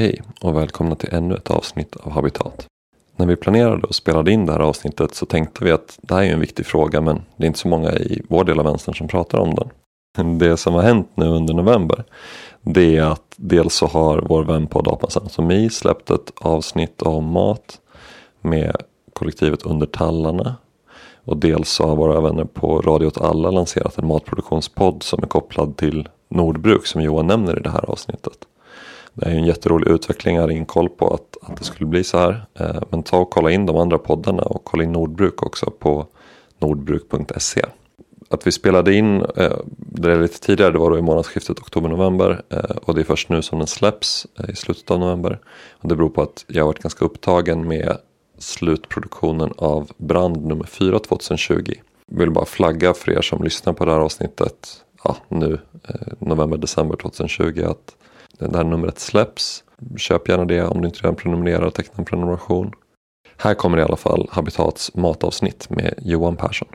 Hej och välkomna till ännu ett avsnitt av Habitat. När vi planerade och spelade in det här avsnittet så tänkte vi att det här är en viktig fråga men det är inte så många i vår del av vänstern som pratar om den. Det som har hänt nu under november det är att dels så har vår vän på Apans Anatomi släppt ett avsnitt om mat med kollektivet Under tallarna och dels så har våra vänner på Radio åt alla lanserat en matproduktionspodd som är kopplad till Nordbruk som Johan nämner i det här avsnittet. Det är ju en jätterolig utveckling, jag hade ingen koll på att, att det skulle bli så här. Eh, men ta och kolla in de andra poddarna och kolla in Nordbruk också på nordbruk.se. Att vi spelade in eh, det lite tidigare, det var då i månadsskiftet oktober-november eh, och det är först nu som den släpps i slutet av november. Och det beror på att jag har varit ganska upptagen med slutproduktionen av Brand nummer 4 2020. Jag vill bara flagga för er som lyssnar på det här avsnittet ja, nu, november-december 2020 att det här numret släpps. Köp gärna det om du inte redan prenumererar och tecknar en prenumeration. Här kommer i alla fall Habitats matavsnitt med Johan Persson.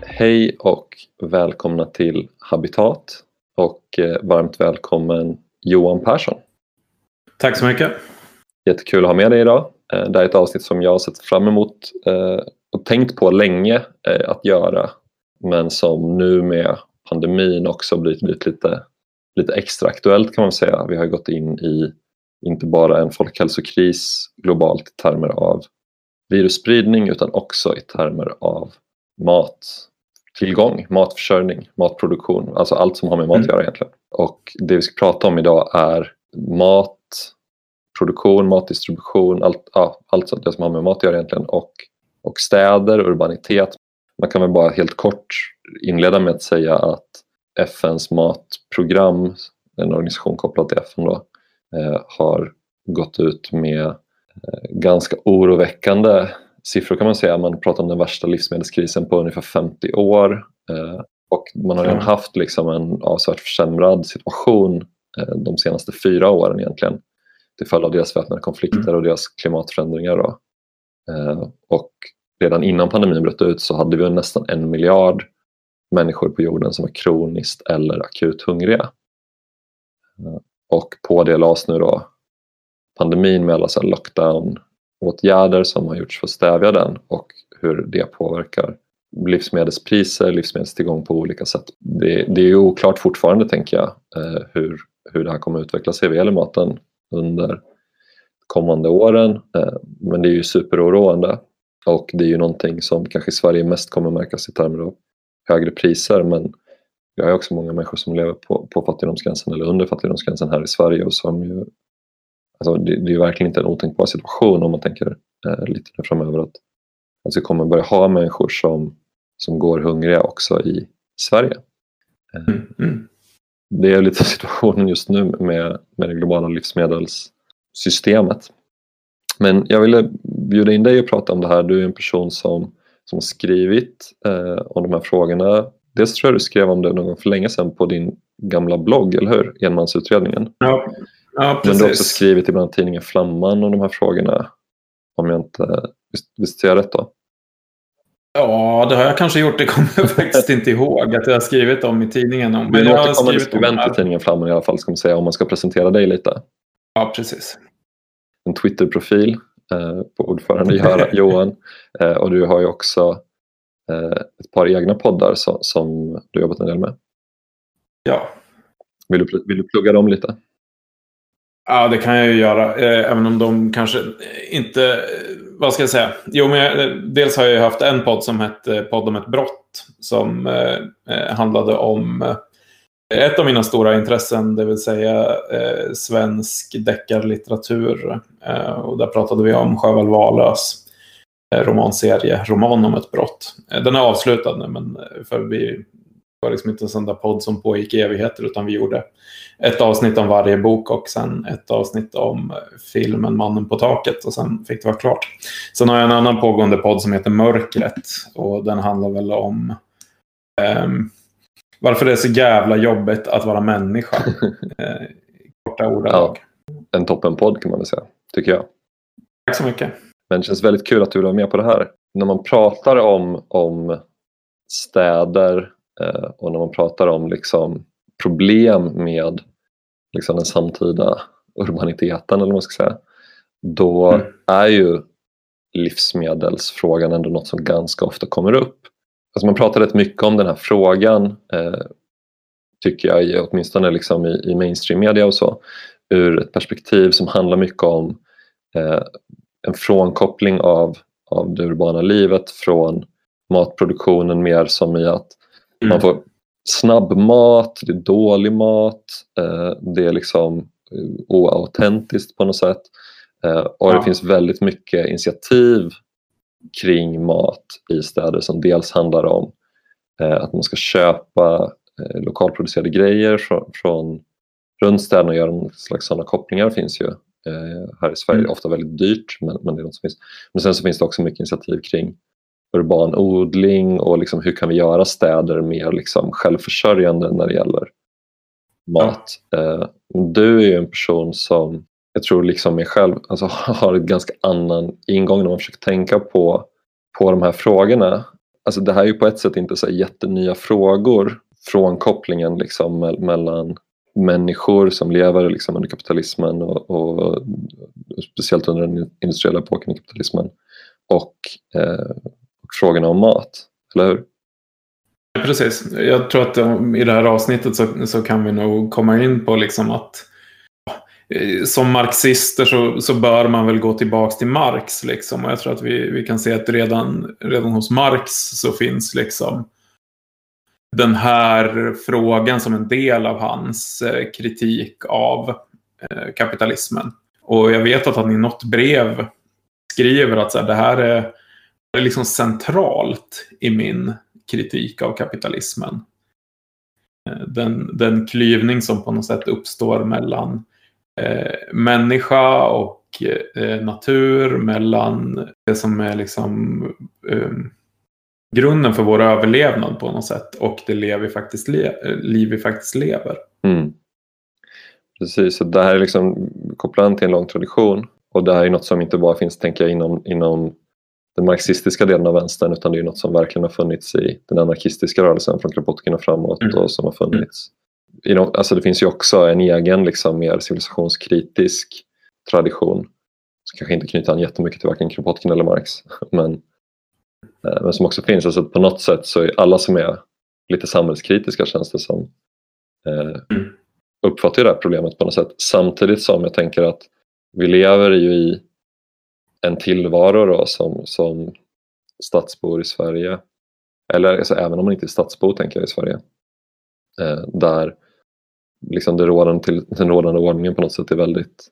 Hej och välkomna till Habitat och eh, varmt välkommen Johan Persson. Tack så mycket. Jättekul att ha med dig idag. Eh, det här är ett avsnitt som jag har sett fram emot eh, och tänkt på länge eh, att göra men som nu med pandemin också blivit, blivit lite, lite extra aktuellt kan man säga. Vi har gått in i inte bara en folkhälsokris globalt i termer av virusspridning utan också i termer av mattillgång, matförsörjning, matproduktion, alltså allt som har med mat att mm. göra egentligen. Och det vi ska prata om idag är mat produktion, matdistribution, allt, ja, allt det som har med mat att göra egentligen och, och städer, urbanitet. Man kan väl bara helt kort inleda med att säga att FNs matprogram, en organisation kopplad till FN då, eh, har gått ut med eh, ganska oroväckande siffror kan man säga. Man pratar om den värsta livsmedelskrisen på ungefär 50 år eh, och man har redan haft liksom en avsevärt försämrad situation eh, de senaste fyra åren egentligen till följd av deras väpnade konflikter mm. och deras klimatförändringar. Då. Eh, och redan innan pandemin bröt ut så hade vi nästan en miljard människor på jorden som var kroniskt eller akut hungriga. Eh, och på det lades nu då pandemin med alla lockdown-åtgärder som har gjorts för att stävja den och hur det påverkar livsmedelspriser, livsmedelstillgång på olika sätt. Det, det är oklart fortfarande tänker jag eh, hur, hur det här kommer att utveckla sig vad gäller maten under kommande åren. Eh, men det är ju superoroande och det är ju någonting som kanske i Sverige mest kommer märkas i termer av högre priser men vi har ju också många människor som lever på, på fattigdomsgränsen eller under fattigdomsgränsen här i Sverige och som ju alltså det, det är ju verkligen inte en otänkbar situation om man tänker eh, lite framöver att, att vi kommer börja ha människor som, som går hungriga också i Sverige. Eh, mm, mm det är lite situationen just nu med, med det globala livsmedelssystemet. Men jag ville bjuda in dig och prata om det här. Du är en person som, som har skrivit eh, om de här frågorna. Dels tror jag du skrev om det någon gång för länge sedan på din gamla blogg, eller hur? Enmansutredningen. Ja, ja. Men du har också skrivit ibland tidningen Flamman om de här frågorna. Om jag inte, visst, visst ser jag rätt då? Ja, det har jag kanske gjort. Det kommer jag faktiskt inte ihåg att jag har skrivit om i tidningen. Men du är en återkommande skrivent i tidningen Flamman i alla fall, ska man säga, om man ska presentera dig lite. Ja, precis. En Twitter-profil eh, på ordförande Johan. Eh, och du har ju också eh, ett par egna poddar som, som du jobbat en del med. Ja. Vill du, vill du plugga dem lite? Ja, det kan jag ju göra. Eh, även om de kanske inte vad ska jag säga? Jo, men jag, dels har jag haft en podd som hette Podd om ett brott. Som eh, eh handlade om eh, ett av mina stora intressen, det vill säga eh, svensk deckarlitteratur. Eh, och där pratade vi om Sjöwall Wahlöös eh, romanserie, Roman om ett brott. den är avslutad nu, men för vi var liksom inte en sån där podd som pågick i evigheter utan vi gjorde ett avsnitt om varje bok och sen ett avsnitt om filmen Mannen på taket och sen fick det vara klart. Sen har jag en annan pågående podd som heter Mörkret och den handlar väl om um, varför det är så jävla jobbigt att vara människa. eh, korta ordalag. Ja, en toppenpodd kan man väl säga, tycker jag. Tack så mycket. Men det känns väldigt kul att du vara med på det här. När man pratar om, om städer eh, och när man pratar om liksom problem med liksom den samtida urbaniteten eller vad man ska säga. Då mm. är ju livsmedelsfrågan ändå något som ganska ofta kommer upp. Alltså man pratar rätt mycket om den här frågan eh, tycker jag, åtminstone liksom i, i mainstream media och så, ur ett perspektiv som handlar mycket om eh, en frånkoppling av, av det urbana livet från matproduktionen mer som i att mm. man får snabb mat, det är dålig mat, eh, det är liksom eh, oautentiskt på något sätt. Eh, och ja. det finns väldigt mycket initiativ kring mat i städer som dels handlar om att man ska köpa lokalproducerade grejer från, från runt städerna och göra någon slags sådana kopplingar finns ju här i Sverige. Mm. Ofta väldigt dyrt men, men det är något som finns. Men sen så finns det också mycket initiativ kring urban odling och liksom hur kan vi göra städer mer liksom självförsörjande när det gäller mat. Ja. Du är ju en person som jag tror liksom mig själv alltså, har en ganska annan ingång när man försöker tänka på, på de här frågorna. Alltså, det här är ju på ett sätt inte så jättenya frågor från kopplingen liksom, mellan människor som lever liksom under kapitalismen och, och, speciellt under den industriella epoken i kapitalismen och, eh, och frågorna om mat, eller hur? Precis. Jag tror att i det här avsnittet så, så kan vi nog komma in på liksom att eh, som marxister så, så bör man väl gå tillbaks till Marx. Liksom. Och jag tror att vi, vi kan se att redan, redan hos Marx så finns liksom den här frågan som en del av hans eh, kritik av eh, kapitalismen. Och jag vet att han i något brev skriver att så här, det här är liksom centralt i min kritik av kapitalismen. Eh, den, den klyvning som på något sätt uppstår mellan eh, människa och eh, natur, mellan det som är liksom eh, grunden för vår överlevnad på något sätt och det liv vi faktiskt, le eh, liv vi faktiskt lever. Mm. Precis, så det här är liksom kopplat till en lång tradition och det här är något som inte bara finns tänker jag, inom, inom den marxistiska delen av vänstern utan det är något som verkligen har funnits i den anarkistiska rörelsen från Kropotkin och framåt mm. och som har funnits alltså det finns ju också en egen liksom, mer civilisationskritisk tradition som kanske inte knyter an jättemycket till varken Kropotkin eller Marx men, eh, men som också finns. Alltså på något sätt så är alla som är lite samhällskritiska känns det som eh, mm. uppfattar det här problemet på något sätt samtidigt som jag tänker att vi lever ju i en tillvaro då, som, som stadsbor i Sverige eller alltså, även om man inte är stadsbo tänker jag i Sverige eh, där liksom det rådande till, den rådande ordningen på något sätt är väldigt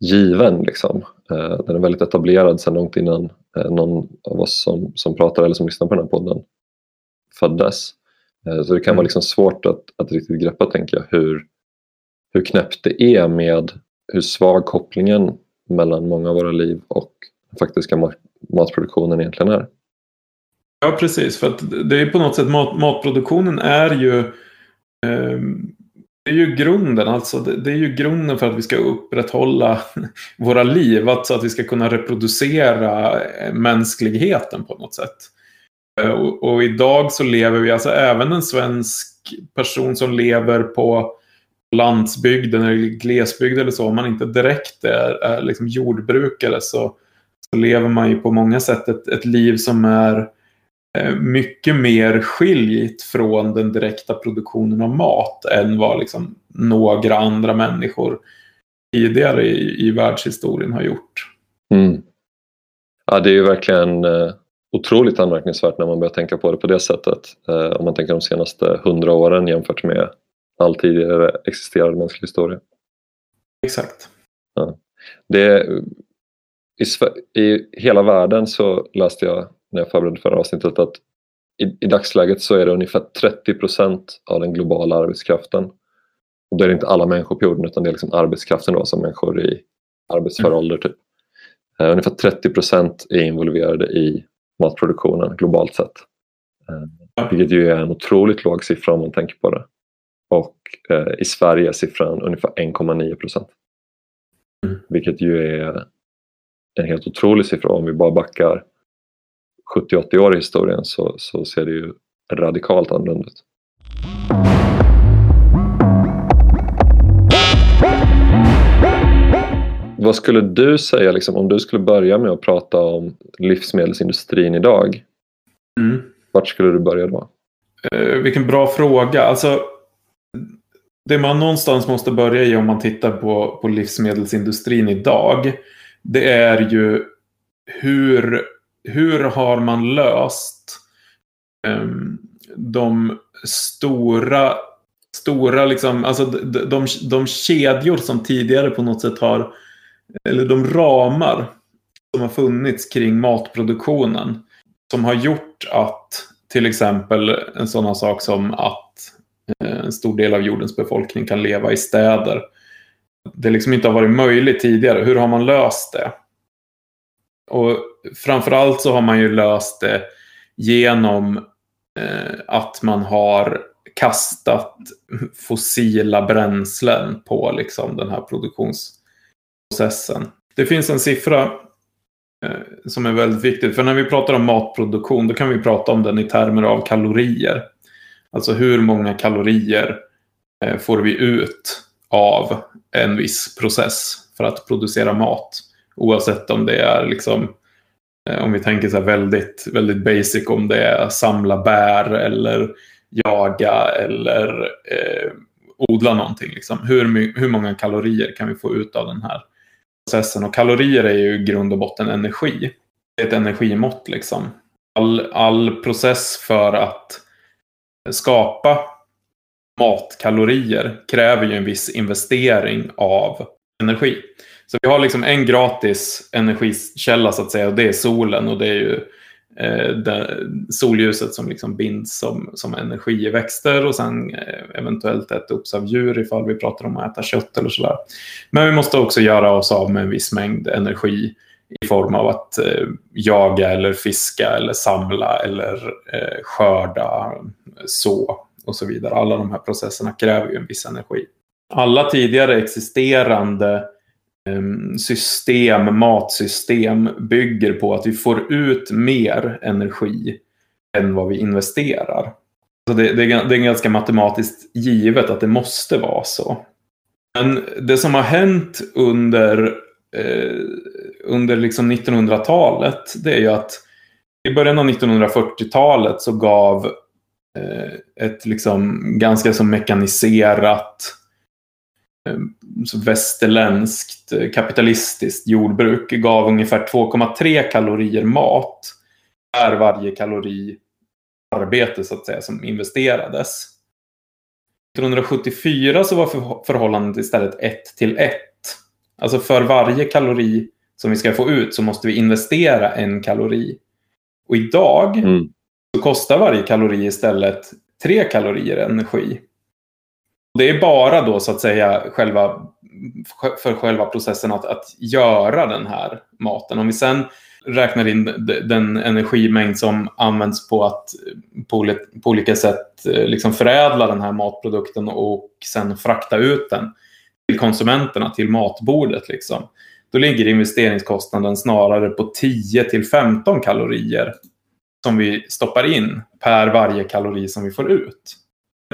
given. Liksom. Eh, den är väldigt etablerad sedan långt innan eh, någon av oss som, som pratar eller som lyssnar på den här podden föddes. Eh, så det kan vara mm. liksom svårt att, att riktigt greppa tänker jag hur, hur knäppt det är med hur svag kopplingen mellan många av våra liv och den faktiska matproduktionen egentligen är. Ja precis, för att det är på något sätt mat, matproduktionen är ju eh, det är ju grunden, alltså det, det, är ju grunden för att vi ska upprätthålla våra liv. Alltså att vi ska kunna reproducera eh, mänskligheten på något sätt. Eh, och, och, idag så lever vi, alltså även en svensk person som lever på landsbygden eller glesbygd eller så, om man inte direkt är, är liksom jordbrukare så, så lever man ju på många sätt ett, ett liv som är Eh, mycket mer skiljt från den direkta produktionen av mat än vad liksom några andra människor tidigare i, i världshistorien har gjort. Mm. Ja, det är ju verkligen eh, otroligt anmärkningsvärt när man börjar tänka på det på det sättet. Eh, om man tänker de senaste hundra åren jämfört med all tidigare existerande mänsklig historia. Exakt. Ja. Det, i, I hela världen så läste jag när jag förberedde förra avsnittet att i, i dagsläget så är det ungefär 30 procent av den globala arbetskraften. Och då är det inte alla människor på jorden utan det är liksom arbetskraften då, som människor i arbetsför mm. ålder. Typ. Uh, ungefär 30 procent är involverade i matproduktionen globalt sett. Uh, vilket ju är en otroligt låg siffra om man tänker på det. Och uh, i Sverige är siffran ungefär 1,9 procent. Mm. Vilket ju är en helt otrolig siffra. Om vi bara backar 70-80 år i historien så, så ser det ju radikalt annorlunda ut. Vad skulle du säga liksom, om du skulle börja med att prata om livsmedelsindustrin idag? Mm. Vart skulle du börja då? Eh, vilken bra fråga. Alltså, det man någonstans måste börja i om man tittar på, på livsmedelsindustrin idag. Det är ju hur, hur har man löst um, de stora, stora liksom, alltså de, de, de kedjor som tidigare på något sätt har, eller de ramar som har funnits kring matproduktionen. Som har gjort att till exempel en sån sak som att Eh, en stor del av jordens befolkning kan leva i städer. Det liksom inte har varit möjligt tidigare. Hur har man löst det? Och framförallt så har man ju löst det genom eh, att man har kastat fossila bränslen på liksom den här produktionsprocessen. Det finns en siffra Eh, som är väldigt viktig. För när vi pratar om matproduktion då kan vi prata om den i termer av kalorier. Alltså hur många kalorier eh, får vi ut av en viss process för att producera mat. Oavsett om det är liksom eh, om vi tänker så väldigt, väldigt basic om det är samla bär eller jaga eller eh, odla någonting. Liksom. Hur, hur många kalorier kan vi få ut av den här processen. Och kalorier är ju i grund och botten energi. Det är ett energimått liksom. All, all process för att skapa matkalorier kräver ju en viss investering av energi. Så vi har liksom en gratis energikälla så att säga och det är solen och det är ju eh, det, solljuset som liksom binds som, som energi i växter och sen eh, eventuellt äta av djur ifall vi pratar om att äta kött eller sådär. Men vi måste också göra oss av med en viss mängd energi i form av att eh, jaga eller fiska eller samla eller eh, skörda, så och så vidare. Alla de här processerna kräver ju en viss energi. Alla tidigare existerande eh, system, matsystem bygger på att vi får ut mer energi än vad vi investerar. Så det, det, är, det är ganska matematiskt givet att det måste vara så. Men det som har hänt under, eh, under liksom 1900-talet det är ju att i början av 1940-talet så gav eh, ett liksom ganska så mekaniserat eh, så västerländskt eh, kapitalistiskt jordbruk gav ungefär 2,3 kalorier mat per varje kalori arbete så att säga som investerades. 1974 så var förhållandet istället 1 till 1. Alltså för varje kalori som vi ska få ut så måste vi investera en kalori. Och idag mm. så kostar varje kalori istället 3 kalorier energi. Det är bara då så att säga själva, för själva processen att, att göra den här maten. Om vi sen räknar in den energimängd som används på att på, på olika sätt eh, liksom förädla den här matprodukten och sen frakta ut den till konsumenterna, till matbordet. Liksom. Då ligger investeringskostnaden snarare på 10 till 15 kalorier som vi stoppar in per varje kalori som vi får ut.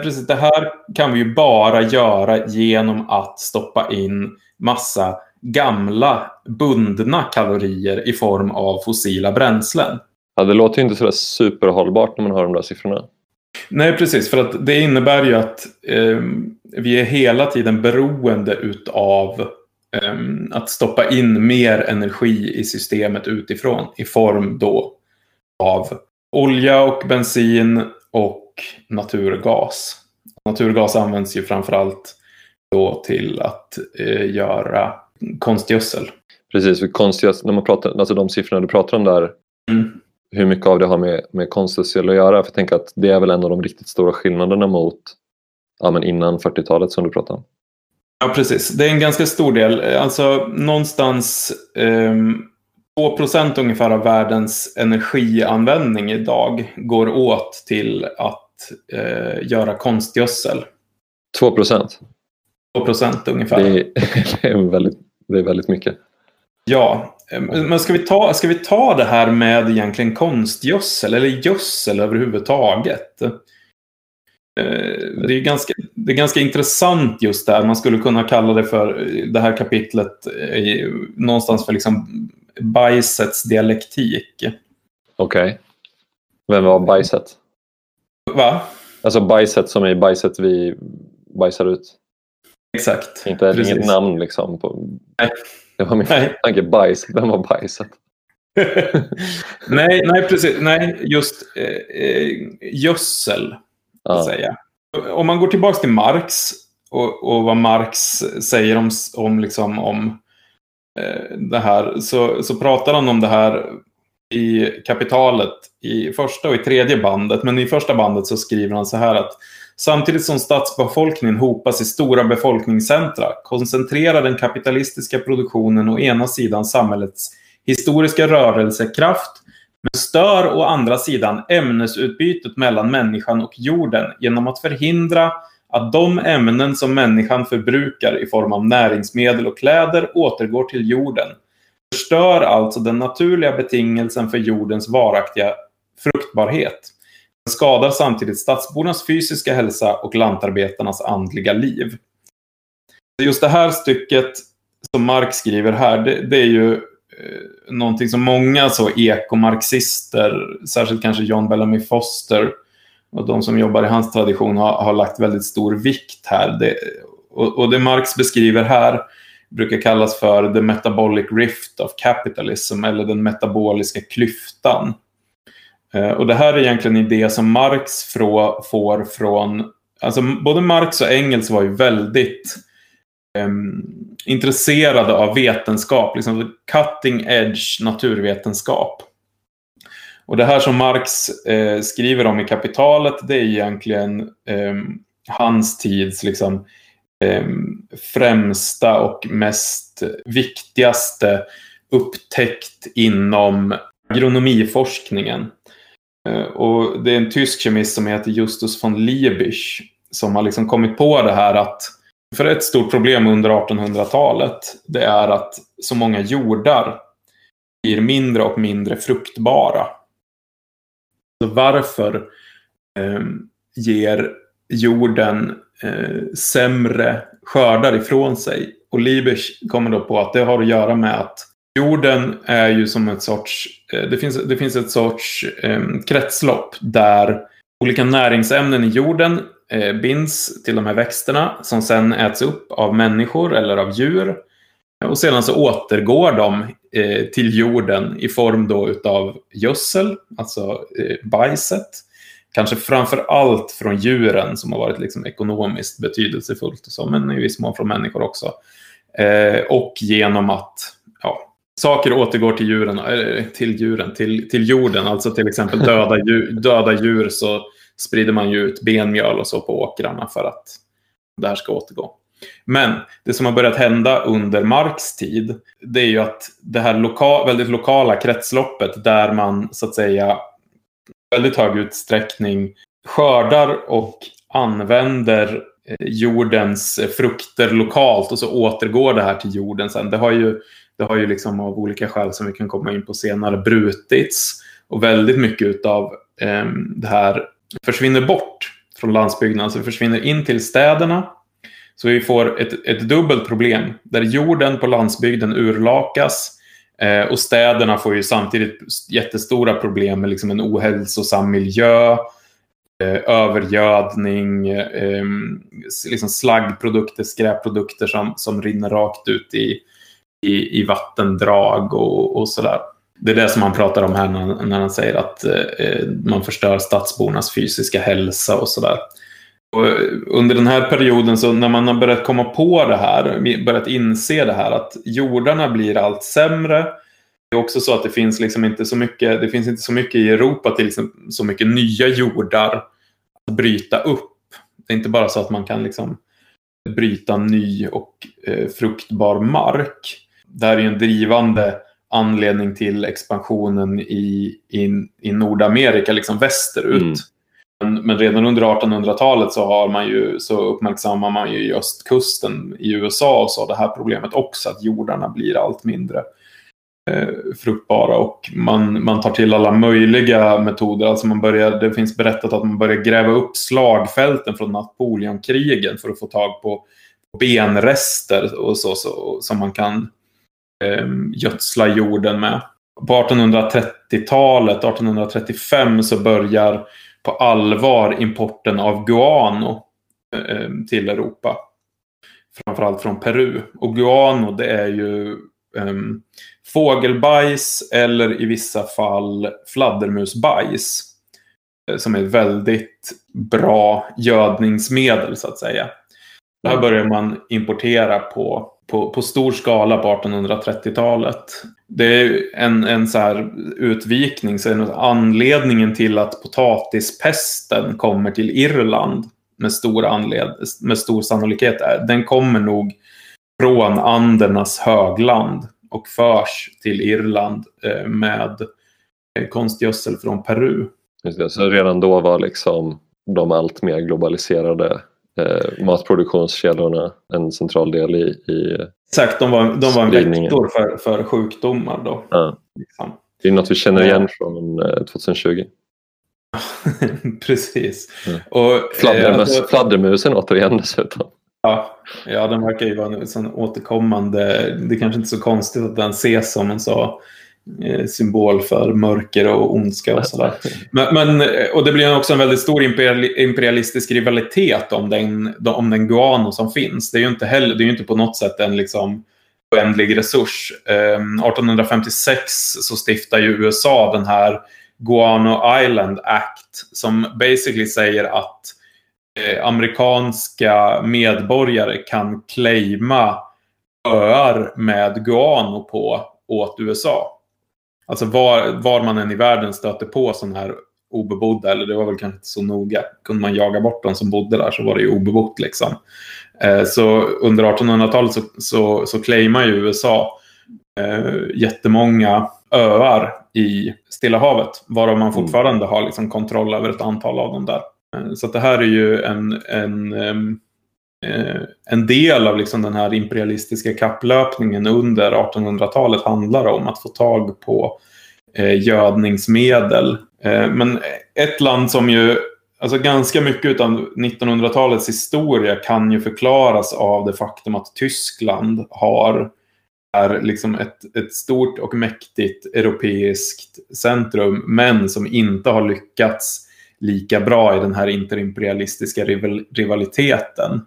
Precis, det här kan vi ju bara göra genom att stoppa in massa gamla bundna kalorier i form av fossila bränslen. Ja, det låter ju inte sådär superhållbart när man hör de där siffrorna. Nej, precis. För att det innebär ju att eh, vi är hela tiden beroende utav att stoppa in mer energi i systemet utifrån i form då av olja och bensin och naturgas. Naturgas används ju framförallt då till att eh, göra konstgödsel. Precis, för konstgödsel, när man pratar, alltså de siffrorna du pratar om där, mm. hur mycket av det har med, med konstgödsel att göra? För jag tänker att det är väl en av de riktigt stora skillnaderna mot ja, men innan 40-talet som du pratade om. Ja, precis. Det är en ganska stor del. Alltså någonstans eh, 2% ungefär av världens energianvändning idag går åt till att eh, göra konstgödsel. 2 procent? 2 procent ungefär. Det är, det, är väldigt, det är väldigt mycket. Ja, eh, men ska vi, ta, ska vi ta det här med egentligen konstgödsel eller gödsel överhuvudtaget? Eh, det är, ganska, det är ganska intressant just där. Man skulle kunna kalla det för det här kapitlet någonstans för liksom bajsets dialektik. Okej. Okay. Vem var bajset? Va? Alltså bajset som är bajset vi bajsar ut. Exakt. Inte, inget namn liksom. På... Nej. Det var min tanke, bajs. Vem var bajset? nej, nej, precis. Nej, just eh, eh gödsel. Ja. Säga. Om man går tillbaka till Marx och, och vad Marx säger om, om, liksom, om eh, det här. Så, så pratar han om det här i kapitalet i första och i tredje bandet. Men i första bandet så skriver han så här att Samtidigt som stadsbefolkningen hopas i stora befolkningscentra koncentrerar den kapitalistiska produktionen å ena sidan samhällets historiska rörelsekraft men stör å andra sidan ämnesutbytet mellan människan och jorden genom att förhindra att de ämnen som människan förbrukar i form av näringsmedel och kläder återgår till jorden. Förstör alltså den naturliga betingelsen för jordens varaktiga fruktbarhet Den skadar samtidigt stadsbornas fysiska hälsa och lantarbetarnas andliga liv. Just det här stycket som Marx skriver här, det, det är ju eh, någonting som många så ekomarxister, särskilt kanske John Bellamy Foster och de som jobbar i hans tradition har, har lagt väldigt stor vikt här. Det, och, och, det Marx beskriver här brukar kallas för the metabolic rift of capitalism eller den metaboliska klyftan. Eh, och det här är egentligen en idé som Marx får från... Alltså både Marx och Engels var ju väldigt eh, Ehm, intresserade av vetenskap, liksom cutting edge naturvetenskap. Och det här som Marx eh, skriver om i Kapitalet, det är egentligen eh, hans tids liksom, eh, främsta och mest viktigaste upptäckt inom agronomiforskningen. Eh, och det är en tysk kemist som heter Justus von Liebig som har liksom kommit på det här att för ett stort problem under 1800-talet det är att så många jordar blir mindre och mindre fruktbara. Så varför eh, ger jorden eh, sämre skördar ifrån sig? Och Liebig kommer då på att det har att göra med att Jorden är ju som ett sorts, eh, det finns, det finns ett sorts eh, kretslopp där olika näringsämnen i jorden Eh, binds till de här växterna som sen äts upp av människor eller av djur. Och sedan så återgår de eh, till jorden i form då utav gödsel, alltså eh, bajset. Kanske framför allt från djuren som har varit liksom ekonomiskt betydelsefullt, och så, men i viss mån från människor också. Och genom att ja, saker återgår till djuren, till, djuren till, till jorden. Alltså till exempel döda djur, döda djur så sprider man ju ut benmjöl och så på åkrarna för att det här ska återgå. Men det som har börjat hända under Marx tid, det är ju att det här loka väldigt lokala kretsloppet där man så att säga väldigt hög utsträckning skördar och använder eh, jordens eh, frukter lokalt och så återgår det här till jorden sen. Det har ju det har ju liksom av olika skäl som vi kan komma in på senare brutits. Och väldigt mycket av eh, det här försvinner bort från landsbygden, alltså försvinner in till städerna. Så vi får ett, ett dubbelt problem där jorden på landsbygden urlakas eh, och städerna får ju samtidigt jättestora problem med liksom en ohälsosam miljö, eh, övergödning, eh, liksom slaggprodukter, skräpprodukter som, som rinner rakt ut i, i, i vattendrag och, och sådär. Det är det som han pratar om här när, när han säger att eh, man förstör stadsbornas fysiska hälsa och sådär. Eh, under den här perioden, så när man har börjat komma på det här, börjat inse det här, att jordarna blir allt sämre. Det är också så att det finns liksom inte så mycket, det finns inte så mycket i Europa till liksom, så mycket nya jordar att bryta upp. Det är inte bara så att man kan liksom bryta ny och eh, fruktbar mark det här är en drivande anledning till expansionen i, i, i Nordamerika, liksom västerut. Mm. Men, men, redan under 1800-talet så, har man ju, så uppmärksammar man ju östkusten i USA och så det här problemet också, att jordarna blir allt mindre eh, fruktbara och man, man tar till alla möjliga metoder. Alltså man börjar, det finns berättat att man börjar gräva upp slagfälten från Napoleonkrigen för att få tag på benrester och så, så som man kan eh, gödsla jorden med. På 1830-talet, 1835, så börjar på allvar importen av guano eh, till Europa. Framförallt från Peru. Och guano det är ju eh, fågelbajs eller i vissa fall fladdermusbajs. Eh, som är väldigt bra gödningsmedel så att säga. Det här börjar man importera på, på, på stor skala på 1830-talet. Det är en, en så här utvikning, så är anledningen till att potatispesten kommer till Irland med stor, anled, med stor sannolikhet är, den kommer nog från Andernas högland och förs till Irland eh, med konstgödsel från Peru. Just det, så redan då var liksom de allt mer globaliserade eh, matproduktionskedjorna en central del i, i Exakt, de var, de var en vektor för, för sjukdomar. Då, ja. liksom. Det är något vi känner igen från 2020. Eh, Precis. Mm. Och, Fladdermus, eh, alltså, fladdermusen återigen dessutom. Ja, ja, den verkar ju vara en sån återkommande. Det är kanske inte så konstigt att den ses som en så Eh, symbol för mörker och ondska och sådär. Men, men, eh, och det blir också en väldigt stor imperialistisk rivalitet om den, om den guano som finns. Det är ju inte, heller, det är inte på något sätt en liksom oändlig resurs. Eh, 1856 så stiftar ju USA den här Guano Island Act som basically säger att eh, amerikanska medborgare kan claima öar med guano på åt USA. Alltså var, var man än i världen stöter på sådana här obebodda, eller det var väl kanske inte så noga, kunde man jaga bort de som bodde där så var det ju obebott liksom. Eh, så under 1800-talet så, så, så claimar ju USA eh, jättemånga öar i Stilla havet, varav man mm. fortfarande har liksom kontroll över ett antal av dem där. Eh, så det här är ju en, en ehm, Eh, Eh, en del av liksom den här imperialistiska kapplöpningen under 1800-talet handlar om att få tag på eh, gödningsmedel. Eh, men ett land som ju, alltså ganska mycket av 1900-talets historia kan ju förklaras av det faktum att Tyskland har är liksom ett, ett stort och mäktigt europeiskt centrum, men som inte har lyckats lika bra i den här interimperialistiska rivaliteten.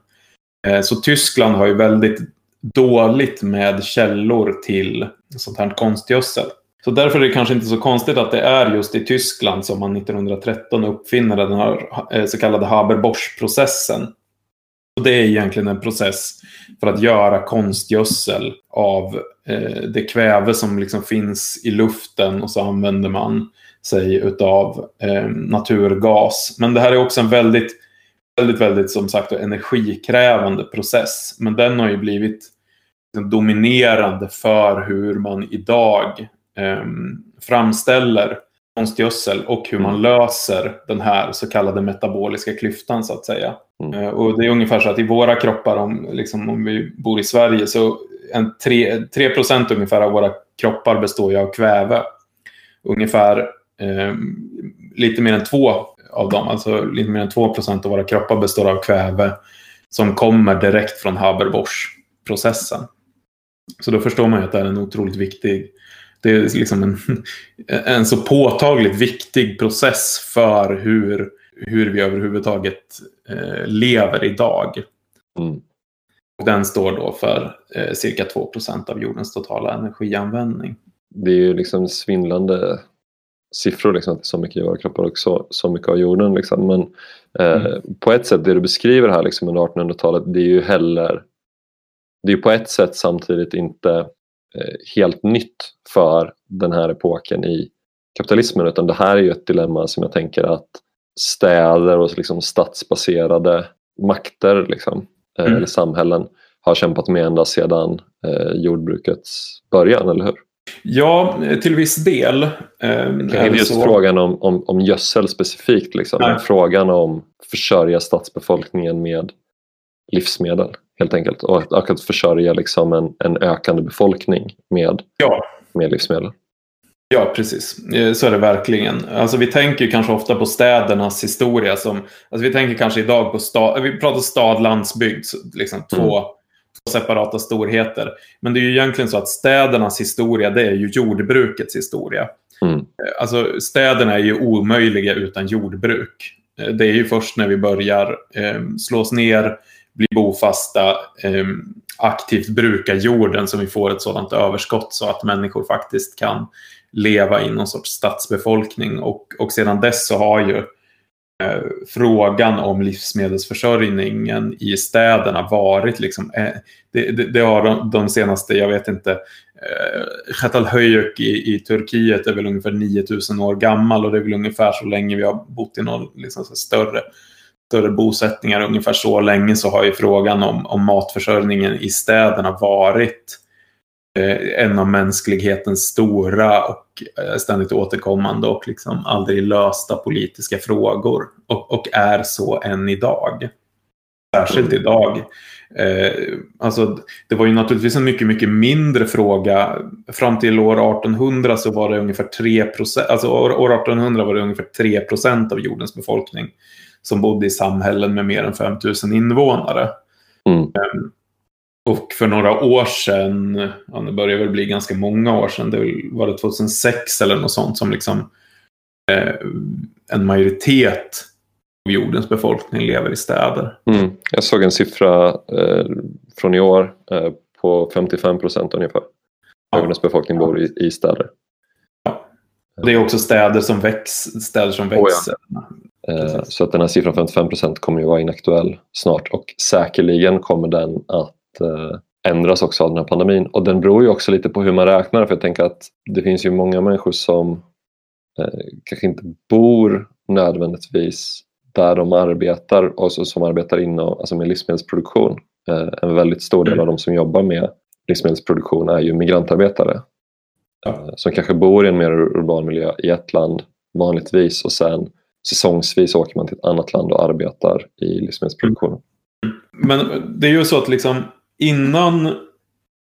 Eh, så Tyskland har ju väldigt dåligt med källor till sånt här konstgödsel. Så därför är det kanske inte så konstigt att det är just i Tyskland som man 1913 uppfinner den här eh, så kallade Haber-Bosch-processen. Och det är egentligen en process för att göra konstgödsel av eh, det kväve som liksom finns i luften och så använder man sig utav eh, naturgas. Men det här är också en väldigt väldigt, väldigt som sagt energikrävande process. Men den har ju blivit liksom, dominerande för hur man idag eh, framställer konstgödsel och hur man löser den här så kallade metaboliska klyftan så att säga. Mm. Eh, och det är ungefär så att i våra kroppar, om, liksom, om vi bor i Sverige, så en 3, 3 ungefär av våra kroppar består ju av kväve. Ungefär eh, lite mer än 2 av dem, alltså lite mer än 2% av våra kroppar består av kväve som kommer direkt från Haber-Bosch-processen. Så då förstår man ju att det är en otroligt viktig, det är liksom en, en så påtagligt viktig process för hur, hur vi överhuvudtaget eh, lever idag. Mm. Den står då för eh, cirka 2% av jordens totala energianvändning. Det är ju liksom svindlande siffror, liksom, att det är så mycket i våra kroppar och så, så mycket av jorden. Liksom. Men eh, mm. på ett sätt, det du beskriver här liksom, under 1800-talet, det är ju heller det är på ett sätt samtidigt inte eh, helt nytt för den här epoken i kapitalismen utan det här är ju ett dilemma som jag tänker att städer och liksom stadsbaserade makter liksom, eh, mm. eller samhällen har kämpat med ända sedan eh, jordbrukets början, eller hur? Ja, till viss del. Eh, just så... frågan om, om, om gödsel specifikt. Liksom. Frågan om försörja stadsbefolkningen med livsmedel helt enkelt. Och att, att försörja liksom en, en ökande befolkning med ja. med livsmedel. Ja, precis. Eh, så är det verkligen. Alltså, vi tänker kanske ofta på städernas historia. Som, alltså, vi tänker kanske idag på stad, vi pratar stad, landsbygd, liksom två, mm. Två separata storheter. Men det är ju egentligen så att städernas historia, det är ju jordbrukets historia. Mm. Eh, alltså, städerna är ju omöjliga utan jordbruk. Eh, det är ju först när vi börjar eh, slås ner, bli bofasta, eh, aktivt bruka jorden som vi får ett sådant överskott så att människor faktiskt kan leva i någon sorts stadsbefolkning. Och, och sedan dess så har ju Eh, frågan om livsmedelsförsörjningen i städerna varit liksom, eh, det, det, det, har de, de, senaste, jag vet inte, eh, Chetalhöyük i, i Turkiet är väl ungefär 9000 år gammal och det är väl ungefär så länge vi har bott i någon liksom, större större bosättningar. Ungefär så länge så har ju frågan om, om matförsörjningen i städerna varit eh, en av mänsklighetens stora och eh, ständigt återkommande och liksom aldrig lösta politiska frågor. Och, och är så än idag. Särskilt idag. Eh, alltså, det var ju naturligtvis en mycket, mycket mindre fråga. Fram till år 1800 så var det ungefär 3 procent, alltså år, år 1800 var det ungefär 3 procent av jordens befolkning som bodde i samhällen med mer än 5000 invånare. Mm. Och för några år sedan, ja, det börjar väl bli ganska många år sedan, det var det 2006 eller något sånt som liksom eh, en majoritet av jordens befolkning lever i städer. Mm. Jag såg en siffra eh, från i år eh, på 55 procent ungefär. Ja. Jordens befolkning bor i, i städer. Ja. Det är också städer som, väx, städer som växer. Oh, ja. Eh, så att den här siffran 55 procent kommer ju vara inaktuell snart och säkerligen kommer den att ändras också av den här pandemin. Och den beror ju också lite på hur man räknar för jag tänker att det finns ju många människor som eh, kanske inte bor nödvändigtvis där de arbetar och som arbetar inom, alltså med livsmedelsproduktion. En väldigt stor del av de som jobbar med livsmedelsproduktion är ju migrantarbetare. Ja. Som kanske bor i en mer urban miljö i ett land vanligtvis och sen säsongsvis åker man till ett annat land och arbetar i livsmedelsproduktionen. Men det är ju så att liksom innan,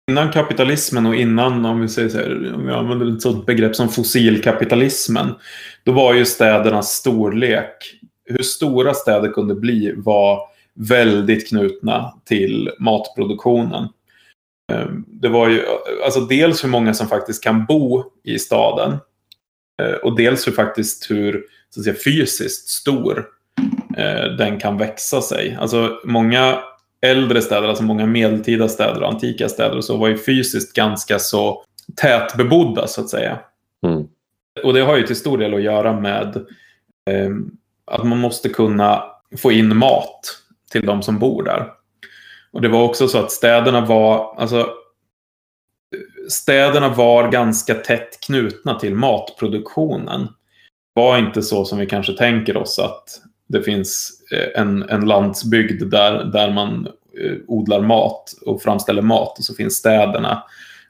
innan kapitalismen och innan, om vi säger så här, om vi använder ett sådant begrepp som fossilkapitalismen, då var ju städernas storlek, hur stora städer kunde bli var väldigt knutna till matproduktionen. Ehm, det var ju alltså dels hur många som faktiskt kan bo i staden eh, och dels hur faktiskt hur så att säga, fysiskt stor eh, den kan växa sig. Alltså många äldre städer, alltså många medeltida städer och antika städer så var ju fysiskt ganska så tätbebodda så att säga. Mm. Och det har ju till stor del att göra med eh, att man måste kunna få in mat till de som bor där. Och det var också så att städerna var, alltså städerna var ganska tätt knutna till matproduktionen var inte så som vi kanske tänker oss att det finns eh, en, en landsbygd där, där man eh, odlar mat och framställer mat och så finns städerna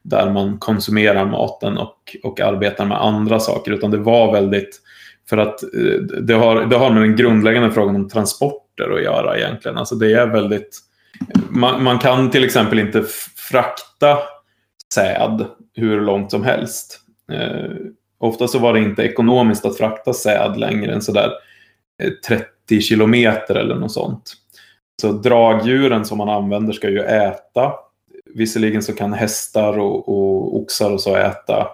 där man konsumerar maten och, och arbetar med andra saker. Utan det var väldigt, för att eh, det har, det har med den grundläggande frågan om transporter att göra egentligen. Alltså det är väldigt, man, man kan till exempel inte frakta säd hur långt som helst. Ofta så var det inte ekonomiskt att frakta säd längre än sådär Eh, 30 kilometer eller något sånt. Så dragdjuren som man använder ska ju äta. Visserligen så kan hästar och, och oxar och så äta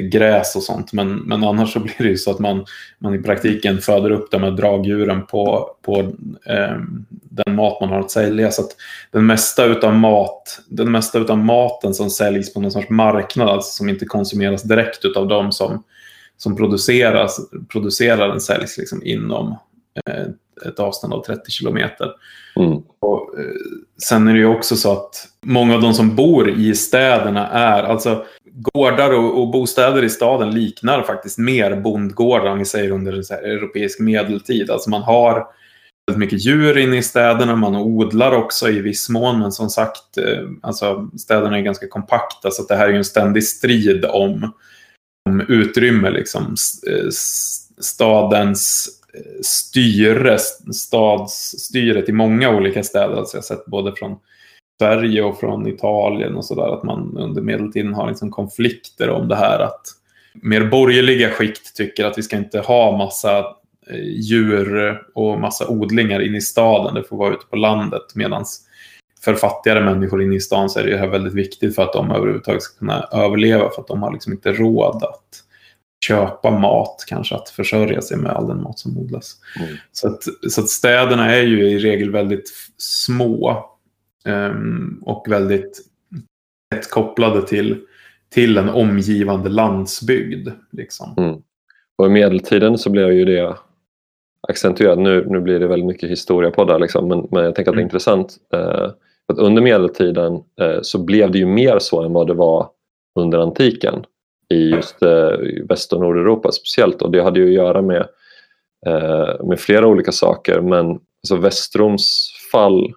gräs och sånt. Men, men annars så blir det ju så att man, man i praktiken föder upp de här dragdjuren på, på eh, den mat man har att sälja. Så att den mesta utav mat, den mesta utav maten som säljs på någon sorts marknad, alltså som inte konsumeras direkt utav de som, som produceras, producerar den säljs liksom inom eh, ett avstånd av 30 kilometer. Mm. Och, eh, sen är det ju också så att många av de som bor i städerna är, alltså gårdar och, och, bostäder i staden liknar faktiskt mer bondgårdar om vi säger under en europeisk medeltid. Alltså man har väldigt mycket djur inne i städerna, man odlar också i viss mån, men som sagt, eh, alltså städerna är ganska kompakta så det här är en ständig strid om, om utrymme. Liksom. Eh, stadens eh, styre, stadsstyret i många olika städer. Alltså jag har sett både från Sverige och från Italien och sådär. Att man under medeltiden har liksom konflikter om det här att mer borgerliga skikt tycker att vi ska inte ha massa eh, djur och massa odlingar inne i staden. Det får vara ute på landet. Medan för fattigare människor inne i stan så är det här väldigt viktigt för att de överhuvudtaget ska kunna överleva. För att de har liksom inte råd att köpa mat, kanske att försörja sig med all den mat som odlas. Mm. Så, att, så att städerna är ju i regel väldigt små um, och väldigt tätt kopplade till, till en omgivande landsbygd. Liksom. Mm. Och i medeltiden så blev ju det accentuerat. Nu, nu blir det väldigt mycket historia på det, liksom, men, men jag tänker att det är mm. intressant. Eh, att under medeltiden eh, så blev det ju mer så än vad det var under antiken i just eh, Väst och Nordeuropa speciellt och det hade ju att göra med, eh, med flera olika saker men alltså Västroms fall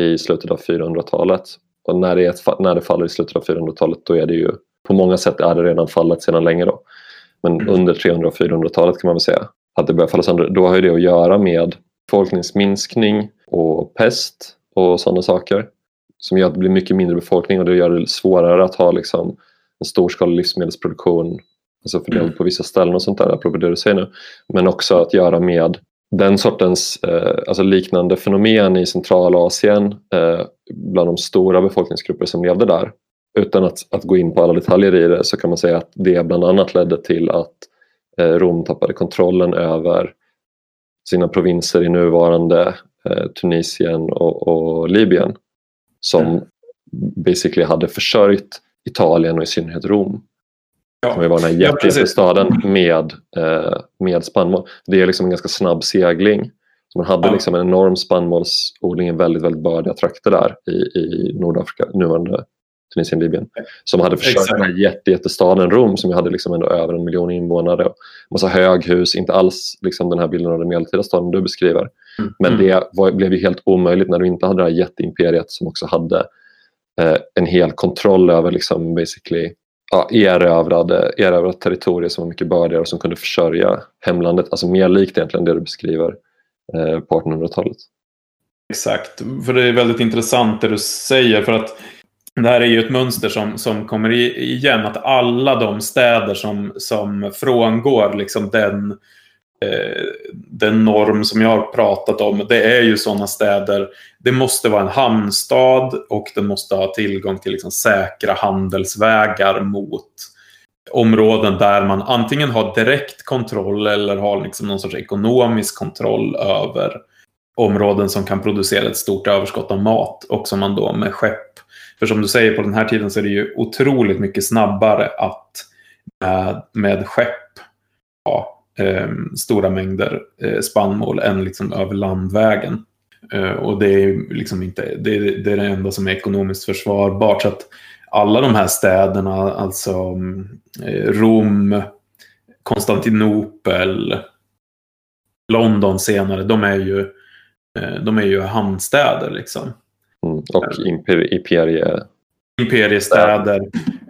i slutet av 400-talet och när det, är när det faller i slutet av 400-talet då är det ju på många sätt är det redan fallet sedan länge då. Men mm. under 300 och 400-talet kan man väl säga att det börjar falla sönder. Då har ju det att göra med befolkningsminskning och pest och sådana saker som gör att det blir mycket mindre befolkning och det gör det svårare att ha liksom, en storskalig livsmedelsproduktion alltså fördelad mm. på vissa ställen och sånt där, apropå det du säger nu. Men också att göra med den sortens eh, alltså liknande fenomen i Centralasien eh, bland de stora befolkningsgrupper som levde där. Utan att, att gå in på alla detaljer i det så kan man säga att det bland annat ledde till att eh, Rom tappade kontrollen över sina provinser i nuvarande Tunisien och, och Libyen som mm. basically hade försörjt Italien och i synnerhet Rom. Ja. Som var den här jättestaden ja, med, eh, med spannmål. Det är liksom en ganska snabb segling. Så man hade ja. liksom en enorm spannmålsodling i väldigt, väldigt bördiga trakter där i, i Nordafrika, nuvarande Tunisien, Libyen. Som hade försökt den här jätte, jättestaden Rom som hade liksom ändå över en miljon invånare. Och massa höghus, inte alls liksom den här bilden av den medeltida staden du beskriver. Mm. Men mm. det var, blev ju helt omöjligt när du inte hade det här jätteimperiet som också hade eh, en hel kontroll över liksom basically ja, erövrade, erövrade territorier som var mycket bördigare och som kunde försörja hemlandet. Alltså mer likt egentligen det du beskriver eh, på 1800-talet. Exakt, för det är väldigt intressant det du säger. för att det här är ju ett mönster som, som kommer igen. Att alla de städer som, som frångår liksom den Eh, den norm som jag har pratat om, det är ju sådana städer. Det måste vara en hamnstad och den måste ha tillgång till liksom säkra handelsvägar mot områden där man antingen har direkt kontroll eller har liksom någon sorts ekonomisk kontroll över områden som kan producera ett stort överskott av mat och som man då med skepp. För som du säger, på den här tiden så är det ju otroligt mycket snabbare att med, med skepp ja, eh, stora mängder eh, spannmål än liksom över landvägen. Eh, och det är, liksom inte, det, det, är det enda som är ekonomiskt försvarbart. Så att alla de här städerna, alltså eh, Rom, Konstantinopel, London senare, de är ju, eh, de är ju hamnstäder. Liksom. Mm, och imperie, imperiestäder.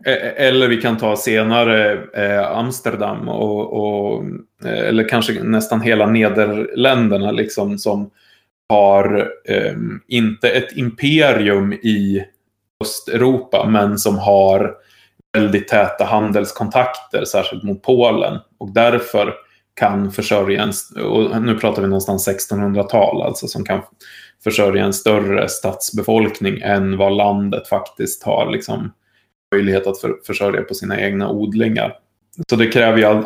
Eh, eller vi kan ta senare eh, Amsterdam och, och, eh, eller kanske nästan hela Nederländerna liksom som har eh, inte ett imperium i Östeuropa men som har väldigt täta handelskontakter, särskilt mot Polen. Och därför kan försörja en, och nu pratar vi någonstans 1600-tal, alltså som kan försörja en större stadsbefolkning än vad landet faktiskt har liksom, möjlighet att för, försörja på sina egna odlingar. Så det kräver ju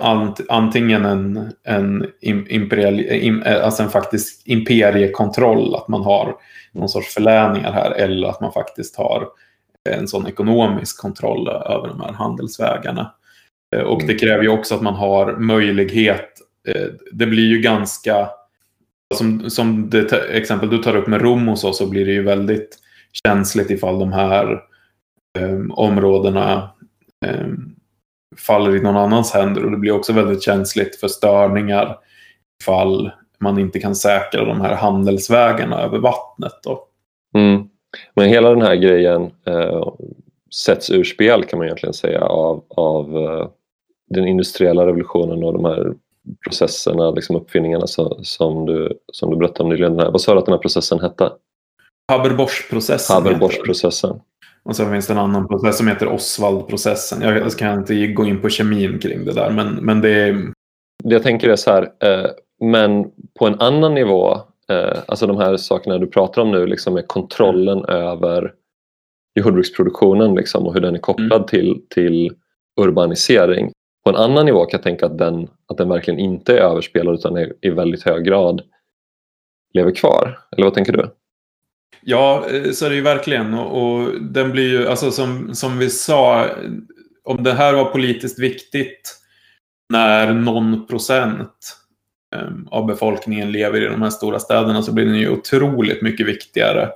antingen en, en, imperial, alltså en faktisk imperiekontroll, att man har någon sorts förläningar här, eller att man faktiskt har en sån ekonomisk kontroll över de här handelsvägarna. Eh, och det mm. kräver ju också att man har möjlighet, eh, det blir ju ganska som, som det exempel du tar upp med Rom och så, så blir det ju väldigt känsligt ifall de här eh, områdena eh, faller i någon annans händer. Och det blir också väldigt känsligt för störningar ifall man inte kan säkra de här handelsvägarna över vattnet. Då. Mm. Men hela den här grejen eh, sätts ur spel kan man egentligen säga av, av eh, den industriella revolutionen och de här processerna, liksom uppfinningarna som, som, du, som du berättade om nyligen. Vad sa du att den här processen hette? Haber-Bosch-processen. Haber-Bosch-processen. Och sen finns det en annan process som heter Oswald-processen. Jag kan inte gå in på kemin kring det där, men, men det är... Det jag tänker är så här, eh, men på en annan nivå, eh, alltså de här sakerna du pratar om nu, liksom med kontrollen över jordbruksproduktionen liksom, och hur den är kopplad mm. till, till urbanisering. På en annan nivå kan jag tänka att den, att den verkligen inte är överspelad utan är, i väldigt hög grad lever kvar. Eller vad tänker du? Ja, eh, så är det ju verkligen. Och, och, den blir ju, alltså som, som vi sa, om det här var politiskt viktigt när någon procent eh, av befolkningen lever i de här stora städerna så blir den ju otroligt mycket viktigare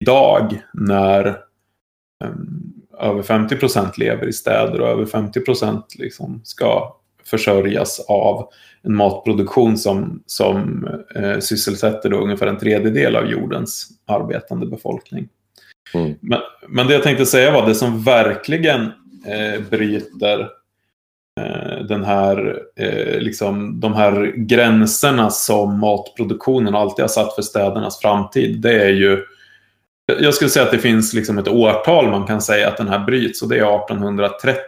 idag när eh, över 50 procent lever i städer och över 50 procent liksom ska försörjas av en matproduktion som, som eh, sysselsätter då ungefär en tredjedel av jordens arbetande befolkning. Mm. Men, men det jag tänkte säga var det som verkligen eh, bryter eh, den här, eh, liksom, de här gränserna som matproduktionen alltid har satt för städernas framtid. Det är ju jag skulle säga att det finns liksom ett årtal man kan säga att den här bryts och det är 1830